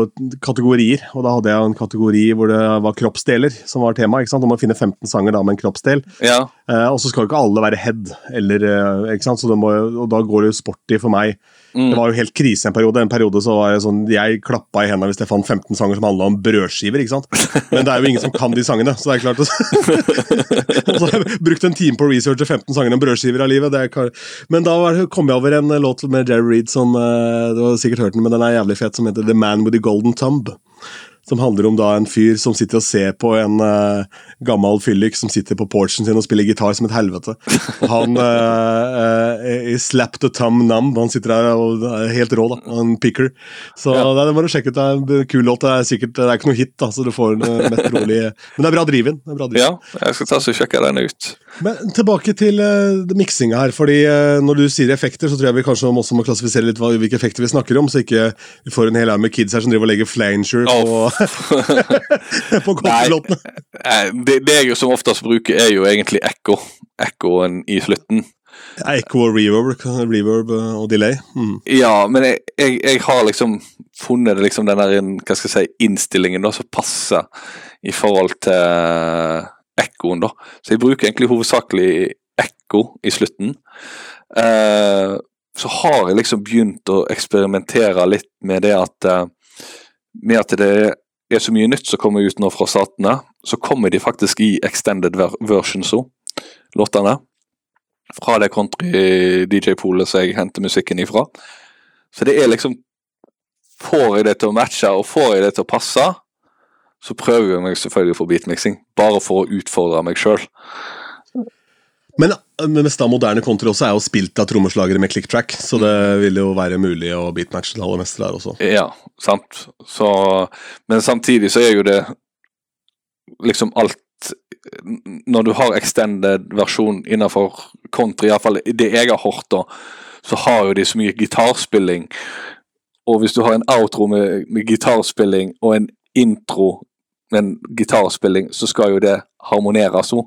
kategorier, og da hadde jeg en kategori hvor det var kroppsdeler som var tema. ikke sant? Om må finne 15 sanger da med en kroppsdel. Ja. Uh, og så skal jo ikke alle være head, eller, eh, ikke sant? Så må, og da går det jo sporty for meg. Mm. Det var jo helt krise en periode. En periode så var jeg sånn, jeg klappa i hendene hvis jeg fant 15 sanger som handla om brødskiver. ikke sant? Men det er jo ingen som kan de sangene, så det er klart Og så har jeg brukt en time på å researche 15 sanger om brødskiver av livet. Det er, men da kom jeg over en eh, låt med Jerry Reed som eh, Du har sikkert hørt den, men den er jævlig fet, som heter The Man With The Golden Tub. Som handler om da en fyr som sitter og ser på en uh, gammel fyllik som sitter på porchen sin og spiller gitar som et helvete. Han uh, slap the thumb numb. Han sitter der og er helt rå, da. Han picker. Så Ja. det må du sjekke ut. Det er en kul låt. Det er sikkert det er ikke noe hit, da, så du får den mest rolig Men det er bra driv Det driven. ja, jeg skal ta så sjekke den ut. Men tilbake til uh, miksinga her. fordi uh, Når du sier effekter, så tror jeg vi kanskje også må klassifisere litt hva, hvilke effekter vi snakker om, så ikke vi får en hel haug med kids her som driver og legger flanger på, på coverlåtene. Eh, Det, det jeg som oftest bruker, er jo egentlig ekko. Ekkoen i slutten. Echo og reverb, reverb eh, og delay. Mm. Ja, men jeg, jeg, jeg har liksom funnet liksom den der hva skal jeg si, innstillingen da, som passer i forhold til ekkoen. da. Så jeg bruker egentlig hovedsakelig ekko i slutten. Eh, så har jeg liksom begynt å eksperimentere litt med det at eh, med at det er så mye nytt som kommer ut nå fra statene, så kommer de faktisk i extended ver versions òg, låtene. Fra det country-DJ-polet som jeg henter musikken ifra. Så det er liksom Får jeg det til å matche, og får jeg det til å passe, så prøver jeg meg selvfølgelig for beatmixing. Bare for å utfordre meg sjøl. Men mest av moderne country også er jo spilt av trommeslagere med click track, så det vil jo være mulig å beatmatche det aller meste der også. Ja, sant. Så Men samtidig så er jo det liksom alt Når du har extended versjon innenfor country, iallfall det jeg har hørt, da, så har jo de så mye gitarspilling. Og hvis du har en outro med, med gitarspilling og en intro med en gitarspilling, så skal jo det harmoneres òg.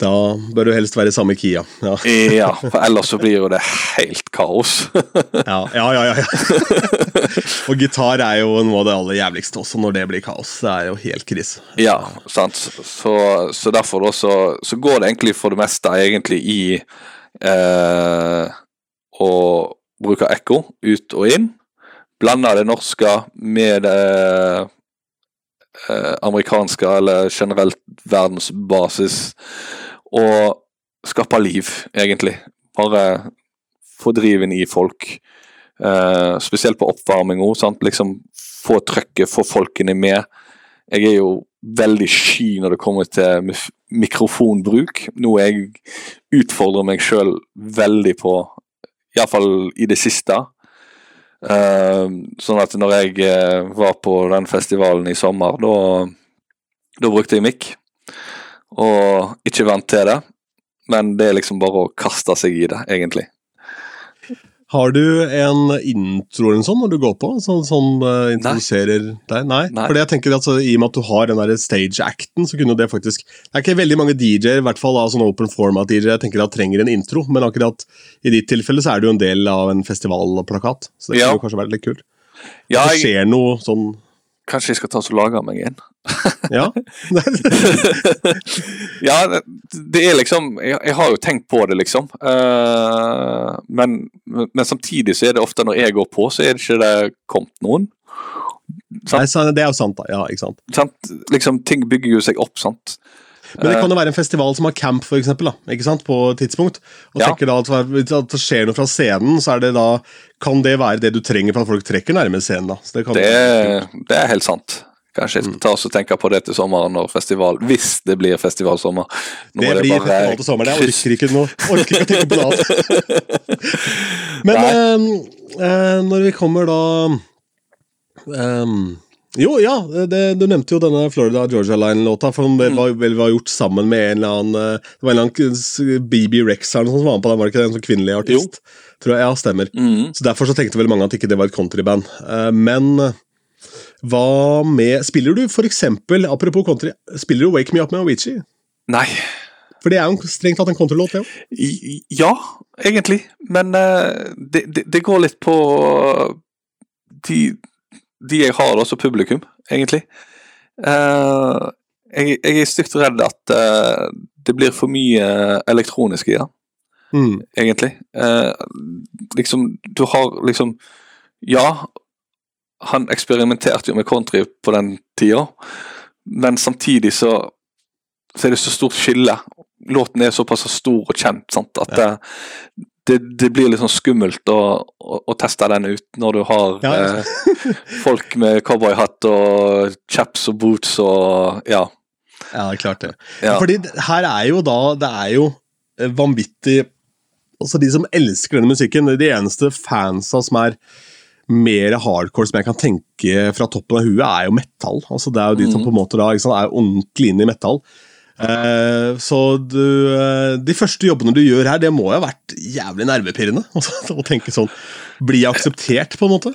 Da bør du helst være i samme Kia. Ja, Ja, for ellers så blir jo det helt kaos. ja, ja. ja, ja. Og gitar er jo noe av det aller jævligste også, når det blir kaos. Det er jo helt krise. Ja, sant. Så, så derfor da, så, så går det egentlig for det meste egentlig i eh, å bruke ekko ut og inn. Blande det norske med det eh, amerikanske, eller generelt verdensbasis. Og skape liv, egentlig. Bare få driven i folk. Eh, spesielt på oppvarming òg. Liksom få trøkket, få folkene med. Jeg er jo veldig sky når det kommer til mikrofonbruk, noe jeg utfordrer meg sjøl veldig på, iallfall i det siste. Eh, sånn at når jeg eh, var på den festivalen i sommer, da, da brukte jeg mikk. Og ikke vant til det, men det er liksom bare å kaste seg i det, egentlig. Har du en intro eller sånt når du går på? Sånn som uh, introduserer deg? Nei. Nei. Fordi jeg tenker at så, I og med at du har den der stage-acten, så kunne det faktisk Det er ikke veldig mange DJ-er, i hvert fall av sånn open format-DJ, jeg tenker at trenger en intro, men akkurat i ditt tilfelle så er du en del av en festivalplakat. Så det Ja. kunne kanskje være litt kult. Ja, det skjer noe sånn kanskje jeg skal ta og lage meg en. Ja. ja, det, er liksom jeg, jeg har jo tenkt på det, liksom. Eh, men, men samtidig så er det ofte når jeg går på, så er det ikke det kommet noen. Nei, det er jo sant, da. Ja, ikke sant. Sant? Liksom, ting bygger jo seg opp, sant. Men det Eh. kan jo være en festival som har camp, for eksempel, da, ikke sant, på et tidspunkt. Og Ja. tenker da at, at det skjer noe fra scenen, så er det da kan det være det du trenger for at folk trekker nærmere scenen. da. Så det, kan Det det er helt sant. Kanskje jeg skal ta oss og tenke på det til sommeren når festival Hvis det blir festivalsommer. Nå det blir blir bare festival til sommeren. Jeg orker ikke, noe, orker ikke å tenke på det. Men eh, eh, når vi kommer da ehm, Jo, ja, det, du nevnte jo denne Florida Georgia Line-låta. For det var, vel var gjort sammen med en eller annen eh, Det var en eller annen BB Rex eller noe sånt som var med på den, var det ikke det? En sånn kvinnelig artist? Tror jeg, Ja, stemmer. Mm. Så Derfor så tenkte vel mange at ikke det var et countryband. Eh, Men eh, hva med Spiller du for eksempel, apropos country, spiller du Wake Me Up med Avicii? Nei. For det er jo strengt tatt en countrylåt, det òg. Ja, egentlig. Men eh, det, det, det går litt på de, de jeg har da som publikum, egentlig. Uh, jeg, jeg er stygt redd at uh, det blir for mye elektronisk i det, Mm. egentlig. Uh, liksom, du har liksom Ja, han eksperimenterte jo med country på den tida, men samtidig så så er det så stort skille. Låten er såpass stor og kjent sant? at det, det, det blir litt sånn skummelt å, å, å teste den ut når du har Ja, eh, folk med cowboyhatt og chaps og boots og ja. Ja, det er klart det. ja. Fordi her er jo da Det er jo eh, vanvittig Altså, de som elsker denne musikken, de eneste fansa som er mer hardcore som jeg kan tenke fra toppen av huet, er jo metal. Altså, det er jo de som på en måte da sant, er ordentlig inn i metal. Eh, så du, eh, de første jobbene du gjør her, det må jo ha vært jævlig nervepirrende. Altså, å tenke sånn Bli akseptert, på en måte.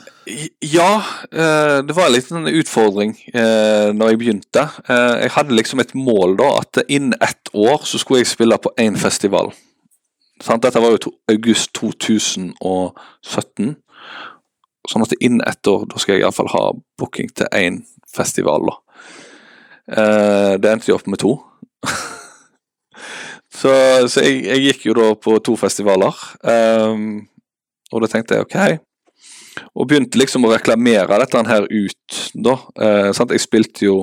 Ja, eh, det var en liten utfordring når jeg begynte. Jeg hadde liksom et mål da, at innen ett år så skulle jeg spille på én festival. Dette var jo august 2017. Sånn at innen ett år da skal jeg iallfall ha booking til én festival. da. Det endte jeg opp med to. Så så jeg, jeg gikk jo da på to festivaler. Um, og da tenkte jeg ok, og begynte liksom å reklamere dette her ut, da. Eh, sant? Jeg spilte jo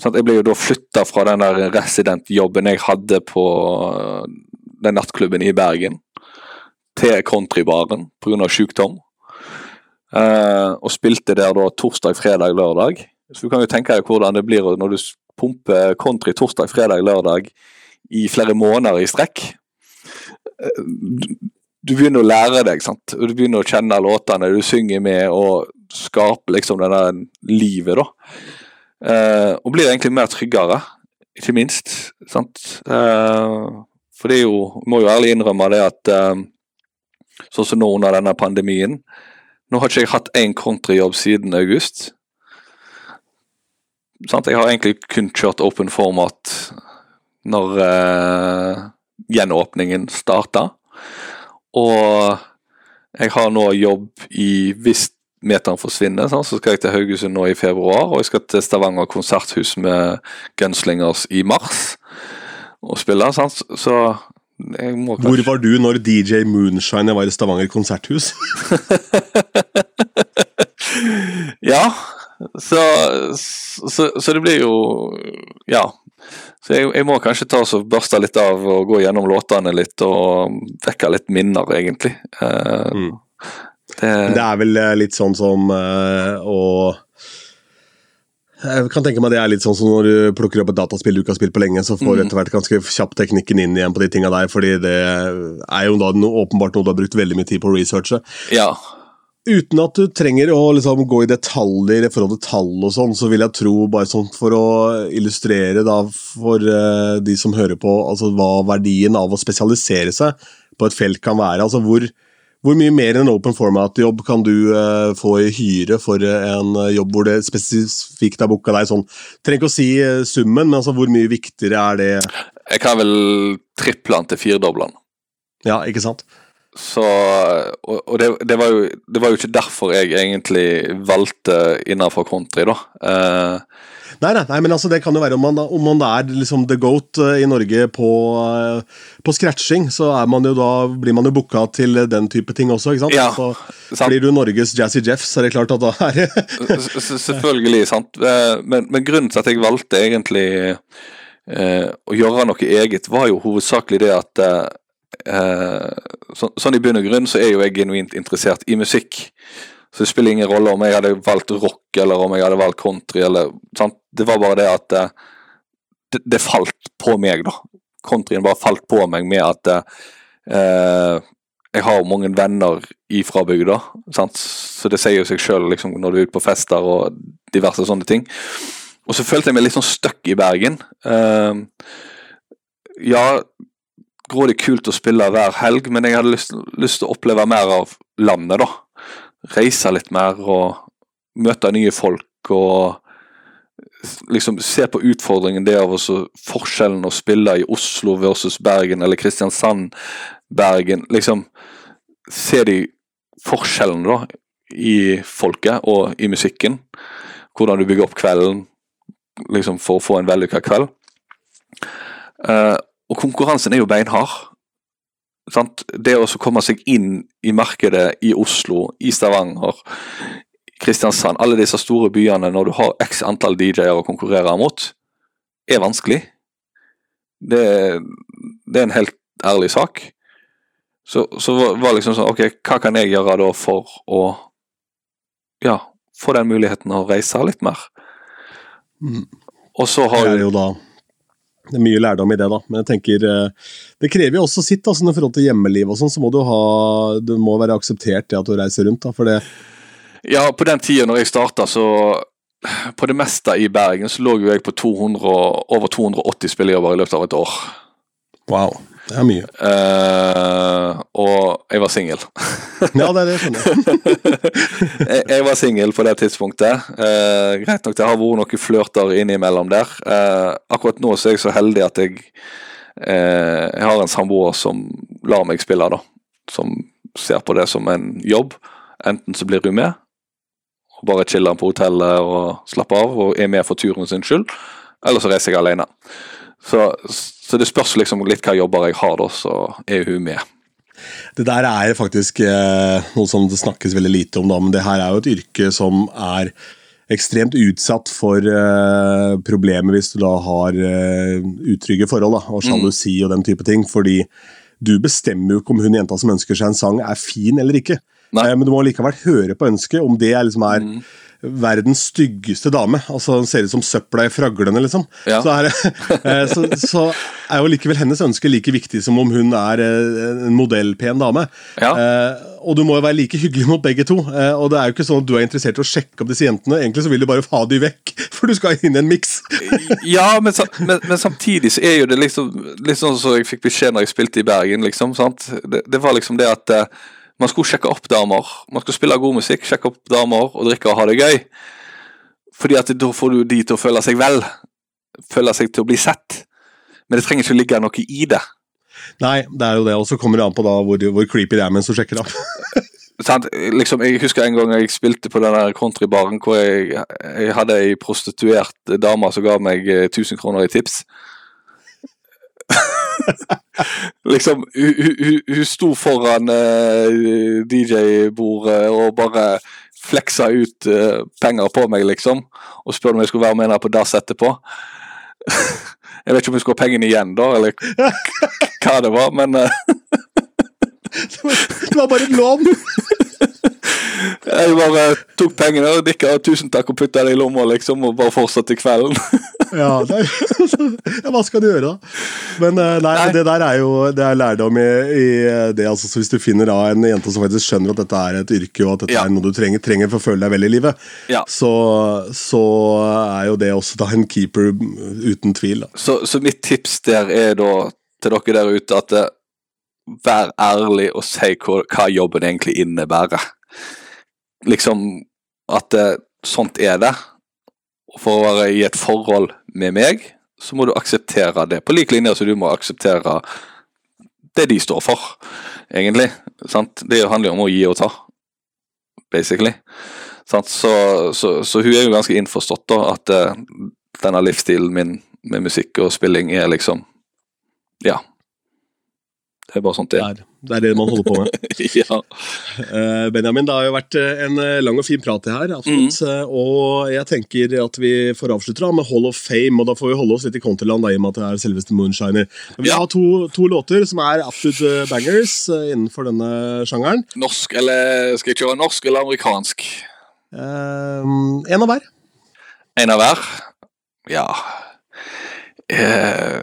sant? Jeg ble jo da flytta fra den der resident-jobben jeg hadde på eh, den nattklubben i Bergen, til countrybaren pga. sykdom. Eh, og spilte der da torsdag, fredag, lørdag. Så du kan jo tenke deg hvordan det blir når du pumper country torsdag, fredag, lørdag i flere måneder i strekk. Du- begynner å lære deg, sant? du begynner å kjenne låtene du synger med, og skape liksom det der livet, da. Eh, og blir egentlig mer tryggere, ikke minst. sant? Eh, for det er jo, må jo ærlig innrømme det at eh, sånn som nå under denne pandemien Nå har ikke jeg hatt én countryjobb siden august. Sant? Jeg har egentlig kun kjørt open format når eh, gjenåpningen starta. Og jeg har nå jobb i Hvis meteren forsvinner, så skal jeg til Haugesund nå i februar. Og jeg skal til Stavanger konserthus med Gunslingers i mars og spille. Sant? Så jeg må Hvor var du når DJ Moonshine var i Stavanger konserthus? Ja, så, så, så det blir jo Ja. Så jeg, jeg må kanskje ta og børste litt av og gå gjennom låtene litt og vekke litt minner, egentlig. Uh, Mm. det, Det er vel eh, litt sånn som uh, å Jeg kan tenke meg det er litt sånn som når du plukker opp et dataspill du ikke har spilt på lenge, så får du Mm. etter hvert ganske kjapt teknikken inn igjen på de tinga der, fordi det er jo da no, åpenbart noe du har brukt veldig mye tid på å researche. ja. Uten at du trenger å liksom gå i detaljer i forhold til tall og sånn, så vil jeg tro, bare sånn for å illustrere da for uh, de som hører på, altså hva verdien av å spesialisere seg på et felt kan være. Altså hvor, Hvor mye mer enn en open format-jobb kan du uh, få i hyre for en jobb hvor det spesifikt er booka deg sånn Trenger ikke å si uh, summen, men altså hvor mye viktigere er det? Jeg kan vel triple den til firedoble den. Ja, ikke sant? Så Og, og det, det, var jo, det, var jo, ikke derfor jeg egentlig valgte innenfor country, da. Uh, Nei, nei, nei, men altså det kan jo være om man, om man er liksom the goat uh, i Norge på, uh, på scratching, så man da, blir man jo booka til den type ting også, ikke sant? Ja, så sant. Blir du Norges Jazzy Jeff, så er det klart at da er det Selvfølgelig, sant. Men, men, grunnen til at jeg valgte egentlig uh, å gjøre noe eget, var jo hovedsakelig det at så, sånn i bunn og grunn så er jo jeg genuint interessert i musikk. Så det spiller ingen rolle om jeg hadde valgt rock eller om jeg hadde valgt country. eller sant? Det var bare det at uh, det, det, falt på meg, da. Countryen bare falt på meg med at eh, jeg har mange venner ifra bygda, sant? så det sier jo seg sjøl liksom, når du er ute på fester og diverse sånne ting. Og så følte jeg meg litt sånn stuck i Bergen. Eh, ja, grådig kult å spille hver helg, men jeg hadde lyst, lyst til å oppleve mer av landet, da reise litt mer og møte nye folk og liksom se på utfordringen det av forskjellen å spille i Oslo versus Bergen eller Kristiansand, Bergen. Liksom se de forskjellene da i folket og i musikken. Hvordan du bygger opp kvelden liksom for å få en vellykka kveld. Uh, og konkurransen er jo beinhard. Sant? Det å komme seg inn i markedet i Oslo, i Stavanger, Kristiansand, alle disse store byene når du har x antall DJ-er å konkurrere mot, er vanskelig. Det, det, er en helt ærlig sak. Så, så var liksom sånn Ok, hva kan jeg gjøre da for å ja, få den muligheten å reise litt mer? Mm. Og så har det er jo da det er mye lærdom i det, da. Men jeg tenker eh, det krever jo også sitt. altså I forhold til hjemmeliv og sånn, så må du ha Det må være akseptert det at du reiser rundt. da, for det Ja, på den tida når jeg starta, så På det meste i Bergen så lå jo jeg på 200, over 280 spillejobber i løpet av et år. Wow. Det er mye. Uh, og jeg var singel. ja, det er det, jeg. jeg, jeg var singel på det tidspunktet. Uh, greit nok, det har vært noen flørter innimellom der. Uh, akkurat nå så er jeg så heldig at jeg, jeg har en samboer som lar meg spille, da. Som ser på det som en jobb. Enten så blir hun med, og bare chiller på hotellet og slapper av, og er med for turen sin skyld, eller så reiser jeg alene. Så, så, det spørs liksom litt hva jobber jeg har, da, så er hun med. Det der er faktisk eh, noe som det snakkes veldig lite om, da, men det her er jo et yrke som er ekstremt utsatt for eh, problemer hvis du da har eh, utrygge forhold da, og sjalusi mm. og den type ting. Fordi du bestemmer jo ikke om hun jenta som ønsker seg en sang er fin eller ikke. Eh, men du må likevel høre på ønsket, om det liksom er mm verdens styggeste dame. altså Hun ser ut som søpla i fraglene, liksom. Ja. Så, er, eh, så, så, er jo likevel hennes ønske like viktig som om hun er eh, en modellpen dame. Ja. Eh, og du må jo være like hyggelig mot begge to. og det er jo ikke sånn at du er interessert i å sjekke opp disse jentene. Egentlig så vil du bare ha de vekk, for du skal inn i en miks. ja, men, men, men, samtidig så er jo det liksom litt sånn som jeg fikk beskjed når jeg spilte i Bergen. liksom, sant? Det, det var liksom det at man skulle sjekke opp damer. Man skulle spille god musikk, sjekke opp damer og drikke og ha det gøy. Fordi at da får du de til å føle seg vel. Føle seg til å bli sett. Men det trenger ikke å ligge noe i det. Nei, det er jo det. Og så kommer det an på da hvor, hvor creepy det er mens du sjekker opp. liksom, jeg husker en gang jeg spilte på den countrybaren hvor jeg, jeg hadde ei prostituert dame som ga meg 1000 eh, kroner i tips. liksom, hun, hun, hun sto foran uh, eh, DJ-bordet og bare fleksa ut uh, penger på meg, liksom. Og spurte om jeg skulle være med henne på dass etterpå. jeg vet ikke om hun skulle ha pengene igjen da, eller hva det var, men uh, Det var bare et lån! Jeg bare tok pengene og dikka 'tusen takk' og putta det i lomma, liksom, og bare fortsatte kvelden. Ja, er, ja, hva skal du gjøre, da? Men eh, nei, det der er jo det er lærdom i, i det. altså Hvis du finner da en jente som faktisk skjønner at dette er et yrke, og at dette ja. er noe du trenger, trenger for å føle deg vel i livet, ja. så, så, er jo det også da en keeper uten tvil. Så, så, mitt tips der er da til dere der ute at vær ærlig og si hva, hva jobben egentlig innebærer. Liksom at det, sånt er det. For å være i et forhold med meg, så må du akseptere det. På lik linje som du må akseptere det de står for, egentlig. Sant? Det handler jo om å gi og ta, basically. Så, så, så hun er jo ganske innforstått da, at uh, denne livsstilen min med musikk og spilling er liksom Ja. Det er bare sånt det er. Det er, det man holder på med. ja. Eh, Benjamin, det har jo vært eh, en eh, lang og fin prat her. absolutt. Mm. Og jeg tenker at vi får avslutte da med Hall of Fame, og da får vi holde oss litt i Counterland da, i og med at det er selveste Moonshiner. Men vi har to, to låter som er absolutt bangers innenfor denne sjangeren. Norsk, eller skal jeg kjøre norsk eller amerikansk? Eh, en av hver. En av hver? Ja eh,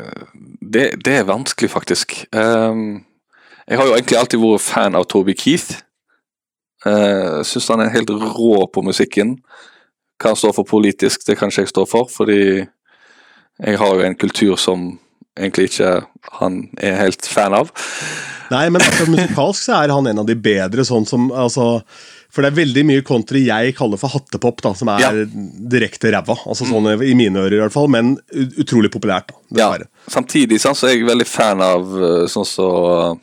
det, det er vanskelig, faktisk. Um, jeg har jo egentlig alltid vært fan av Toby Keith. Uh, Syns han er helt rå på musikken. Hva han står for politisk, det kan ikke jeg stå for, fordi jeg har jo en kultur som egentlig ikke han er helt fan av. Nei, men akkurat musikalsk så er han en av de bedre, sånn som altså For det er veldig mye country jeg kaller for hattepop, da, som er Ja. direkte ræva. Altså sånn i mine ører, i hvert fall, men utrolig populært. da, Ja, samtidig sånn, så er jeg veldig fan av eh, sånn som eh,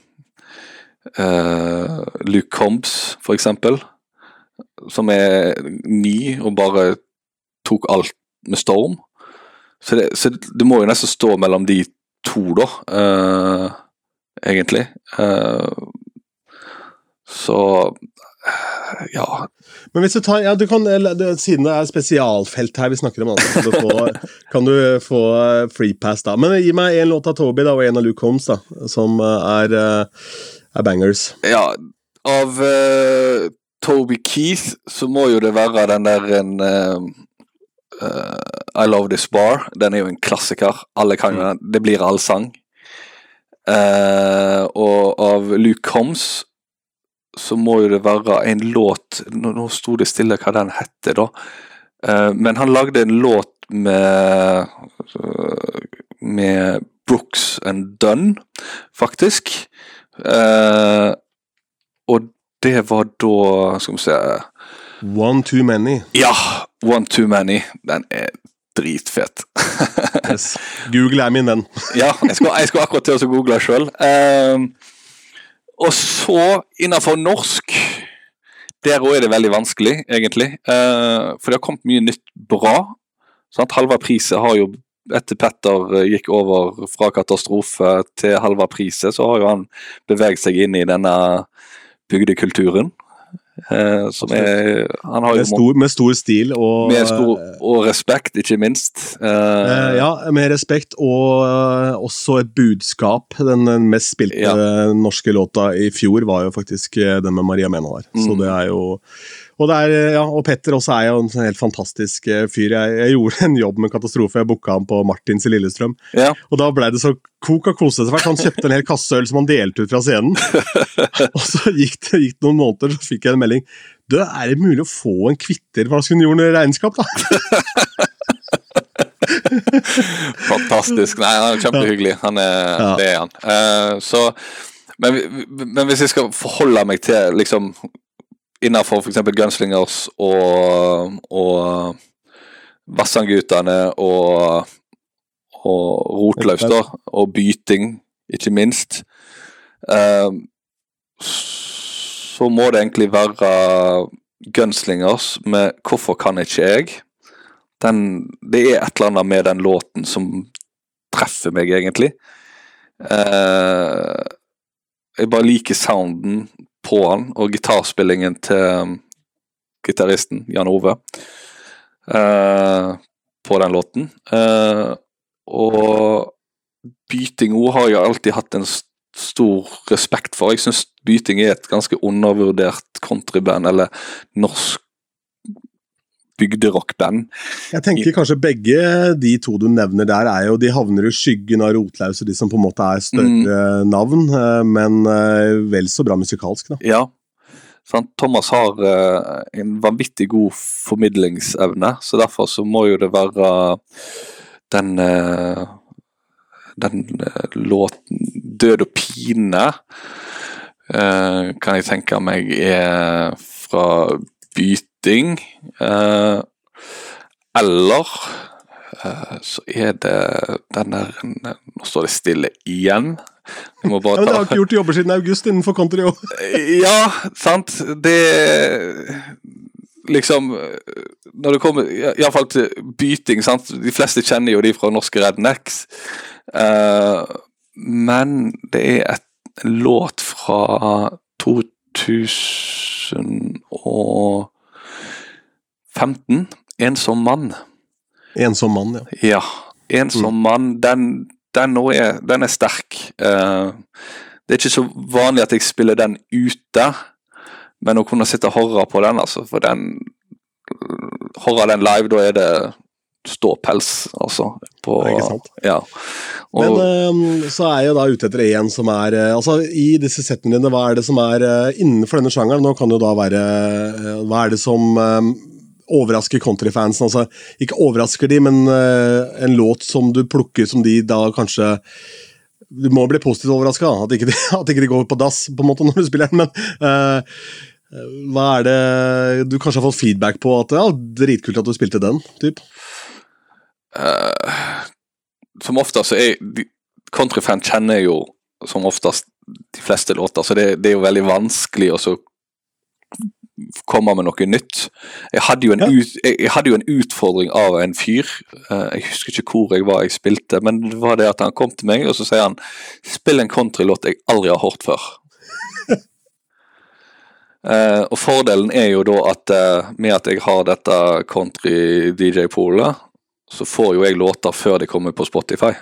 Luke Combs, for eksempel. Som er ny og bare tok alt med storm. Så det, så det må jo nesten stå mellom de to, da. uh, egentlig. Uh, så eh, ja. Men hvis du tar, ja, du kan, Siden det er spesialfelt her vi snakker om, altså, kan, du få, kan du få eh, free pass da. Men gi meg en låt av Toby da, og en av Luke Holmes, da, som eh, er, eh, er bangers. Ja, av uh, Toby Keith så må jo det være den der en uh, uh, I Love This Bar. Den er jo en klassiker. Alle kan jo den. Det blir allsang. Uh, og av Luke Holmes så må jo det være en låt Nå, nå sto det stille hva den heter, da. Men han lagde en låt med Med Brooks and Dunn, faktisk. Eh, og det var da Skal vi se One Too Many. Ja! One Too Many. Den er dritfet. Yes. Google er min venn. ja, jeg skal akkurat til å google sjøl. og så, innenfor norsk Der òg er det veldig vanskelig, egentlig. Uh, for det har kommet mye nytt bra. Sant? Halvard Prise har jo etter Petter eh, gikk over fra katastrofe til halva Prise, så har jo han beveget seg inn i denne bygdekulturen. Eh, som er Han har jo Med stor, med stor stil og med stor, og respekt, ikke minst. Eh, Eh, ja, med respekt, og eh, også et budskap. Den, den mest spilte Ja. norske låta i fjor var jo faktisk eh, den med Maria Mena der. Så Mm. det er jo og, er, eh, ja, og Petter også er jo en sånn helt fantastisk eh, fyr. Jeg, jeg gjorde en jobb med katastrofe. Jeg booka han på Martins i Lillestrøm. ja. Og da ble det så kok og kose seg fælt. Han kjøpte en hel kasse øl som han delte ut fra scenen. og så gikk det gikk noen måneder, så fikk jeg en melding. Du, er det mulig å få en kvitter fra Junioren-regnskap, da? Fantastisk. Nei, han er kjempehyggelig. Han er, Ja. Det er han. Uh, så, men, men hvis jeg skal forholde meg til liksom innenfor f.eks. Gunslingers og, og Vassandgutane og, og Rotlaus, da, og Byting, ikke minst, eh, så må det egentlig være Gunslingers med 'Hvorfor kan ikke jeg'? den, det er et eller annet med den låten som treffer meg, egentlig. Eh, jeg bare liker sounden på han, og gitarspillingen til um, gitaristen Jan Ove uh, på den låten. Uh, og Byting ord har jeg alltid hatt en stor respekt for. Jeg syns Byting er et ganske undervurdert countryband, eller norsk bygderockband. Jeg tenker kanskje begge de to du nevner der, er jo, de havner i skyggen av Rotlaus og de som på en måte er større navn, eh, men eh, vel så bra musikalsk, da. Ja. Sant? Thomas har eh, en vanvittig god formidlingsevne, så derfor så må jo det være den den låten Død og pine kan jeg tenke meg er fra byting. Eh, eller eh, så er det den der Nå står det stille igjen. Jeg må Ja, men Det har ikke gjort jobber siden august innenfor country òg. Ja, sant. Det Liksom Når det kommer iallfall til byting, sant. De fleste kjenner jo de fra norske Rednecks. Eh, men det er et, låt fra 2015. 'Ensom mann'. Ensom mann, ja. Ja. 'Ensom mann', den, den, er, den er sterk. Uh, det er ikke så vanlig at jeg spiller den ute, men å kunne sitte og høre på den, altså, for den Høre den live, da er det ståpels, altså. På, Det er ikke sant. Ja. Og, Men eh, så er jeg da ute etter en som er eh, Altså, I disse settene dine, hva er det som er eh, innenfor denne sjangeren? Nå kan det jo da være Hva er det som overrasker countryfansen? Altså, ikke overrasker de, men eh, en låt som du plukker som de da kanskje Du må bli positivt overraska, at, ikke de, at ikke de går på dass på en måte når du spiller den, men uh, hva er det du kanskje har fått feedback på at ja, dritkult at du spilte den? typ? Uh, som oftest så er Countryfan kjenner jo som oftest de fleste låter, så det, det er jo veldig vanskelig å komme med noe nytt. Jeg hadde Ja. ut, jeg, hadde jo en utfordring av en fyr. eh, jeg husker ikke hvor jeg var jeg spilte, men det var det at han kom til meg og så sier han spill en countrylåt jeg aldri har hørt før. uh, og fordelen er jo da at uh, med at jeg har dette country-DJ-polet, så får jo jeg låter før de kommer på Spotify.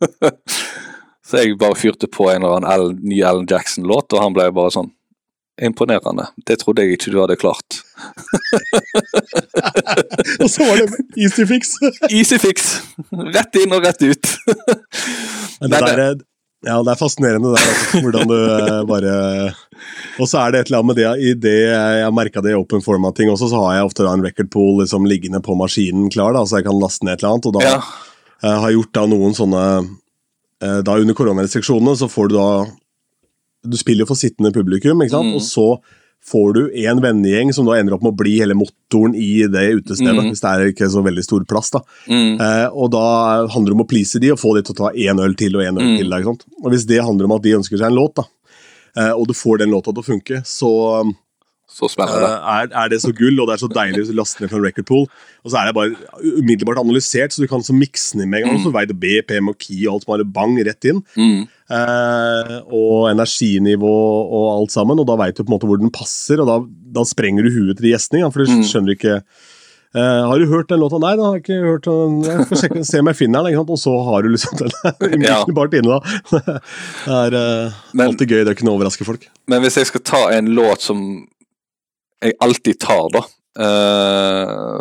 så jeg bare fyrte på en eller annen Al- ny Alan Jackson-låt, og han ble bare sånn Imponerende. Det trodde jeg ikke du hadde klart. Og så var det easy fix! Easy fix! Rett inn og rett ut. Men det der, er- ja, det er fascinerende der, altså, hvordan du eh, bare Og så er det et eller annet med det i det jeg merka det i open formatting også, så har jeg ofte da en record pool liksom, liggende på maskinen klar, da, så jeg kan laste ned et eller annet. Og da Ja. eh, har jeg gjort da noen sånne eh, Da under koronarestriksjonene så får du da Du spiller jo for sittende publikum, ikke sant? Mm. og så får du en vennegjeng som da ender opp med å bli hele motoren i det utestedet, Mm. hvis det er ikke så veldig stor plass. da. Mm. Eh, og da handler det om å please de og få de til å ta én øl til og én øl Mm. til. Da? Og hvis det handler om at de ønsker seg en låt, da, eh, og du får den låta til å funke, så Så spennende. eh, er, er det så gull, og det er så deilig å laste ned fra en record pool. Og så er det bare umiddelbart analysert, så du kan så mikse den med en gang. Så veide BPM og key og alt bare bang rett inn. Mm. Eh, og energinivå og alt sammen, og da veit du på en måte hvor den passer, og da, da sprenger du huet til de gjestene, ja, for du Mm. skjønner ikke Uh, Har du hørt den låta? Nei, da har jeg ikke hørt den. Jeg får sjekke, se om jeg finner den, og så har du liksom den Ja. umiddelbart inne, da. Det er uh, Men- alltid gøy det er ikke noe å overraske folk. Men hvis jeg skal ta en låt som jeg alltid tar, da eh,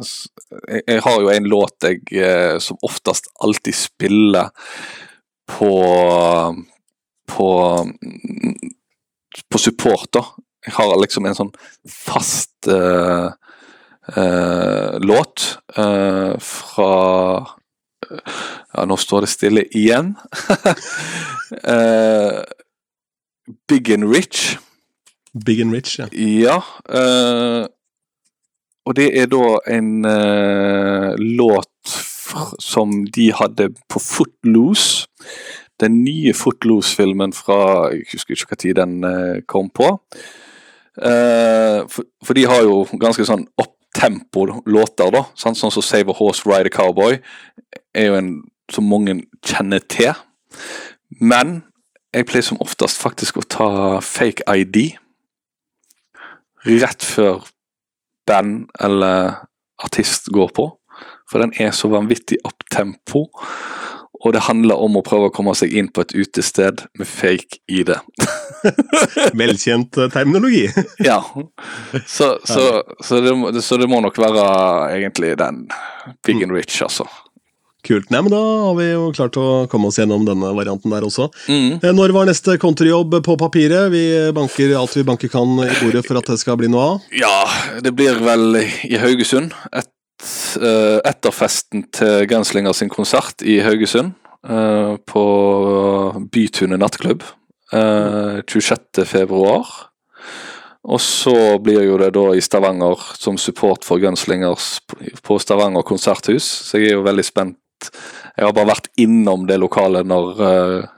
jeg, har jo en låt jeg eh, som oftest alltid spiller på på på support, da. Jeg har liksom en sånn fast uh, låt fra Ja, nå står det stille igjen. Big and Rich. Big and rich, ja. Ja. uh, og det er da en uh, låt som de hadde på Footloose. Den nye Footloose-filmen fra Jeg husker ikke hva tid den uh, kom på. For, for de har jo ganske sånn opptempo-låter, da. Sant? Sånn som Save a Horse, Ride a Cowboy. Er jo en som mange kjenner til. Men jeg pleier som oftest faktisk å ta fake ID rett før band eller artist går på. For den er så vanvittig opptempo. Og det handler om å prøve å komme seg inn på et utested med fake ID. Velkjent eh, terminologi. Ja. Så, så, så, det, så det må nok være egentlig den Big and Rich, altså. Kult. Nei, men Da har vi jo klart å komme oss gjennom denne varianten der også. Mm. Eh, Når var neste kontorjobb på papiret? Vi banker alt vi banker kan i bordet for at det skal bli noe av. Ja, det blir vel i Haugesund. Et, etter festen til Gunslinger sin konsert i Haugesund. eh, på Bytunet nattklubb eh, 26. februar. Og så blir jo det da i Stavanger som support for Gunslingers på Stavanger konserthus. Så jeg er jo veldig spent. Jeg har bare vært innom det lokalet når uh,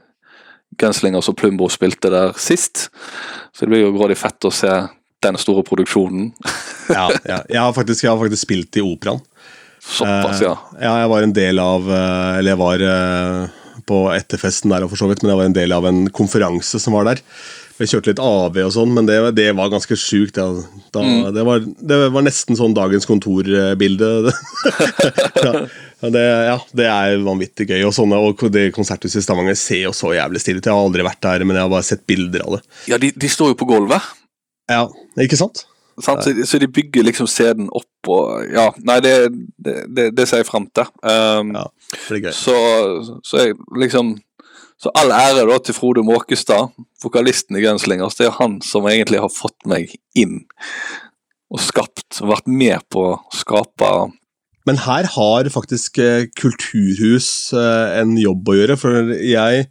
Gunslingers og Plumbo spilte der sist. Så det blir jo grådig fett å se den store produksjonen. Ja, ja. Jeg, har faktisk, jeg har faktisk spilt i operaen. Såpass, ja. Uh, ja, jeg var en del av uh, Eller jeg var uh, på etterfesten der, for så vidt, men jeg var en del av en konferanse som var der. Vi kjørte litt AV og sånn, men det, det var ganske sjukt. Ja. Da, det, var, det var nesten sånn dagens kontorbilde. ja, det, ja, det er vanvittig gøy. Og, sånne, og det konserthuset i Stavanger ser jo så jævlig stilig ut. Jeg har aldri vært der, men jeg har bare sett bilder av det. Ja, de, de står jo på gulvet. Ja, Ikke sant? Sant? Så, så de bygger liksom scenen opp og Ja, nei, det, det, det, det ser jeg fram til. Um, Ja, det blir gøy. så, så jeg liksom Så all ære da til Frode Måkestad, vokalisten i Gunslingers. Det er han som egentlig har fått meg inn og skapt, vært med på å skape Men her har faktisk eh, Kulturhus eh, en jobb å gjøre, for jeg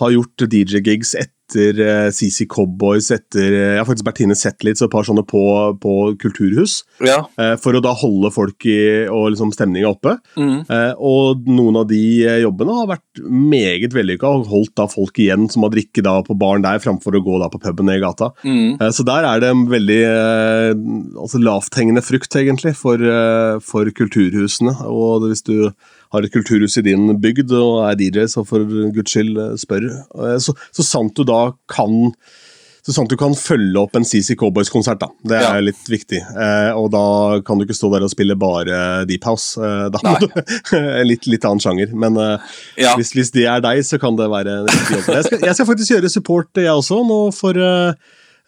har gjort DJ-gigs etter eh, CC Cowboys, etter eh, Jeg har faktisk Bertine Zetlitz og et par sånne på, på Kulturhus, Ja. eh, for å da holde folk i og liksom stemninga oppe. Mm. Eh, og noen av de eh, jobbene har vært meget vellykka og holdt da folk igjen som har drikke da på baren der, framfor å gå da på puben i gata. Mm. Eh, Så der er det en veldig eh, altså lavthengende frukt, egentlig, for, eh, for kulturhusene. Og hvis du har et kulturhus i din bygd og er DJ, så for guds skyld eh, spør. Så, så sant du da kan så sant du kan følge opp en CC Cowboys-konsert, da. Det er Ja. litt viktig. Eh, og da kan du ikke stå der og spille bare Deep House. Eh, da må Nei. du litt, litt annen sjanger. Men eh, Ja. hvis, hvis det er deg, så kan det være en. Jeg skal, jeg skal faktisk gjøre support, jeg også, nå for eh,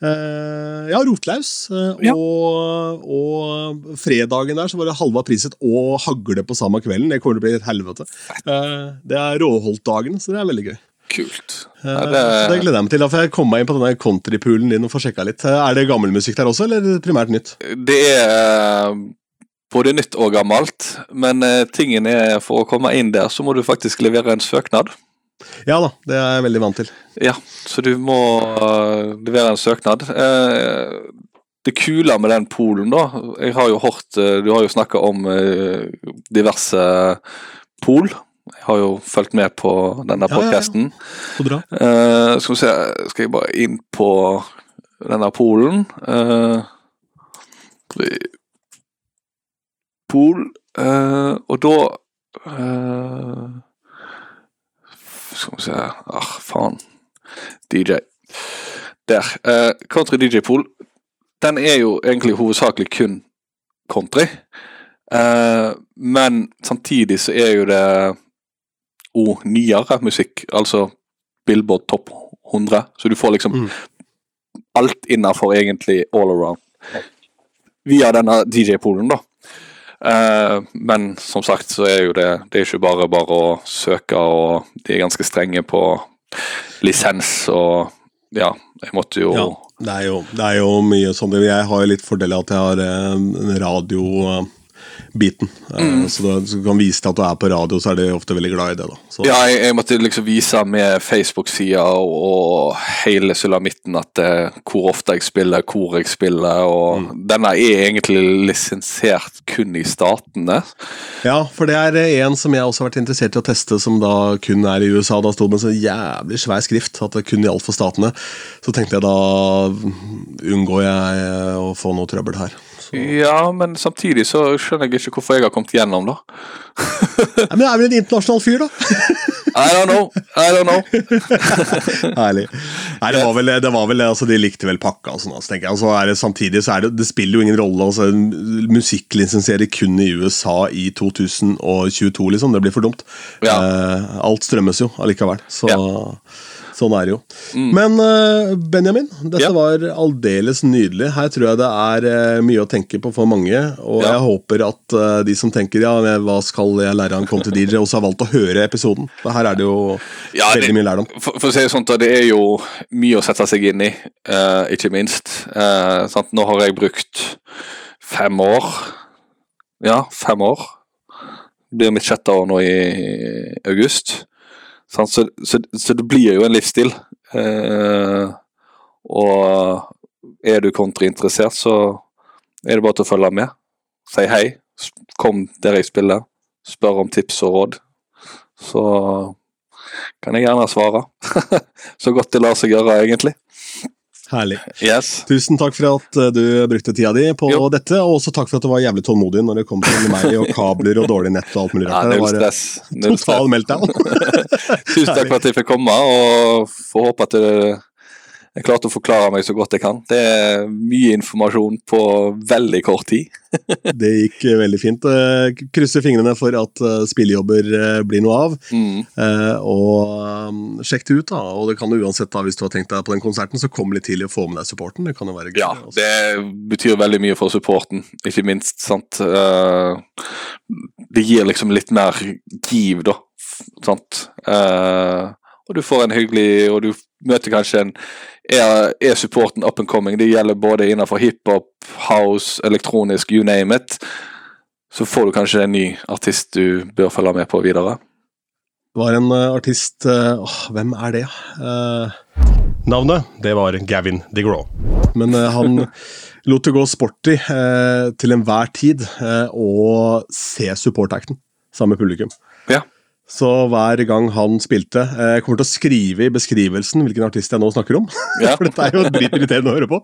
ja, Rotlaus. eh, Ja. Og, og fredagen der så var det halva priset og hagle på samme kvelden. Det kommer til å bli et helvete. Eh, det er Råholt-dagen, så det er veldig gøy. Kult. Eh, Ja, det det, gleder jeg meg til. Da får jeg komme meg inn på denne countrypoolen din og få sjekka litt. Eh, Er det gammelmusikk der også, eller primært nytt? det er eh, både nytt og gammelt, men eh, tingen er for å komme inn der, så må du faktisk levere en søknad. Ja da, det er jeg veldig vant til. Ja, så du må uh, levere en søknad. Uh, det kule med den polen, da Jeg har jo hørt uh, Du har jo snakka om diverse pol. Jeg har jo fulgt med på denne Ja, ja, ja. podkasten. Eh, skal vi se Skal jeg bare inn på denne polen. Pol Og da Skal vi se Ah, faen. DJ. Der. Uh, country DJ Pool. Den er jo egentlig hovedsakelig kun country. Uh, men samtidig så er jo det òg nyere musikk. Altså Billboard Top 100. Så du får liksom Mm. alt innafor egentlig all around. Via denne DJ-polen, da. Eh, men som sagt så er jo det Det er ikke bare bare å søke, og de er ganske strenge på lisens og Ja, jeg måtte jo Ja, det er jo, det er jo mye sånn. Jeg har jo litt fordel av at jeg har radio radiobiten. Eh, Så da- så du kan vise til at du er på radio, så er de ofte veldig glad i det. Ja, jeg, jeg måtte liksom vise med Facebook-sida og hele sulamitten at eh, hvor ofte jeg spiller, hvor jeg spiller, og denne er egentlig lisensiert kun i statene. Ja, for det er eh, en som jeg også har vært interessert i å teste, som da kun er i USA. Da sto det med så jævlig svær skrift at det kun gjaldt for statene. Så tenkte jeg da unngår jeg eh, å få noe trøbbel her. Ja, men samtidig så skjønner jeg ikke hvorfor jeg har kommet gjennom, da. Nei, men det er vel en internasjonal fyr, da? I don't know. I don't know. Herlig. Nei, det var vel, det var vel altså, De likte vel pakka og sånn. Altså, tenker jeg. Altså, det samtidig så er det, det spiller jo ingen rolle. altså Musikklisensiere kun i USA i 2022, liksom. Det blir for dumt. Ja. Eh, alt strømmes jo allikevel. Så Ja. Sånn er det jo. Men eh, Benjamin, dette Ja. var aldeles nydelig. Her tror jeg det er eh, mye å tenke på for mange. Og Ja. jeg håper at eh, de som tenker ja, hva skal jeg lære han en til DJ, også har valgt å høre episoden. For her er det jo Ja, det- veldig mye lærdom. For, for å si det sånn, det er jo mye å sette seg inn i, uh, ikke minst. Uh? Nå har jeg brukt fem år. Ja, fem år. Det blir mitt sjette år nå i august. Så, så, så det blir jo en livsstil. Eh, og er du kontrainteressert, så er det bare til å følge med. Si hei. Kom der jeg spiller. Spør om tips og råd. Så kan jeg gjerne svare. så godt det lar seg gjøre, egentlig. Herlig. Yes. Tusen takk for at eh, du brukte tida di på Jo. dette, og også takk for at du var jævlig tålmodig når det kom til meg og kabler og dårlig nett og alt mulig rart. Det null eh, stress. Null stress. total meltdown. Tusen takk for at jeg fikk komme, og får håpe at det- jeg klarte å forklare meg så godt jeg kan. Det er mye informasjon på veldig kort tid. Det gikk veldig fint. Eh, Krysser fingrene for at eh, spillejobber eh, blir noe av. Mm. Og um, sjekk det ut, da. Og det kan du uansett da, hvis du har tenkt deg på den konserten, så kom litt tidlig og få med deg supporten. Det kan jo være gøy. Ja, altså. det betyr veldig mye for supporten, ikke minst. sant? Det gir liksom litt mer giv, da. Sant? Og du får en hyggelig Og du møter kanskje en Er, er supporten up and coming? Det gjelder både innenfor hiphop, house, elektronisk, you name it. Så får du kanskje en ny artist du bør følge med på videre. Det var en uh, artist uh, åh, Hvem er det? uh, navnet, det var Gavin DeGraw. Men han lot det gå sporty til enhver tid å se support-acten sammen med publikum. Så hver gang han spilte eh, Jeg kommer til å skrive i beskrivelsen hvilken artist jeg nå snakker om. Ja. For dette er jo dritirriterende å høre på.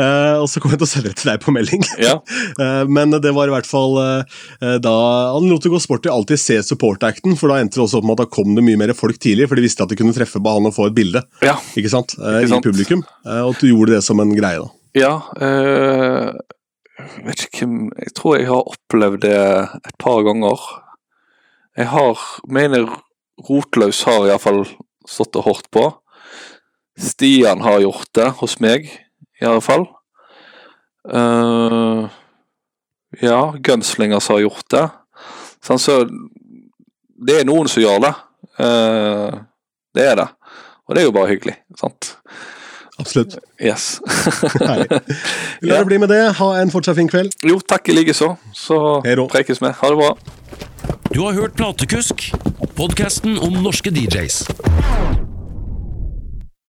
Eh, og så kommer jeg til å sende det til deg på melding. Ja. Eh, Men det var i hvert fall da Han lot det gå sport i alltid se support-acten, for da endte det også opp med at da kom det mye mer folk tidlig, for de visste at de kunne treffe på han og få et bilde Ja. ikke sant? Ikke sant. i publikum. Og at du gjorde det som en greie. da. Ja øh, Jeg vet ikke hvem Jeg tror jeg har opplevd det et par ganger. Jeg har Mener Rotløs har iallfall stått det hardt på. Stian har gjort det hos meg, i alle fall. Eh, ja, Gunslingers har gjort det. Sånn, så det er noen som gjør det. Uh, det er det. Og det er jo bare hyggelig. sant? Absolutt. Yes. Herlig. La det bli med det. Ha en fortsatt fin kveld. Jo, takk i likeså. Så då. prekes vi. Ha det bra. Du har hørt Platekusk, podkasten om norske DJs.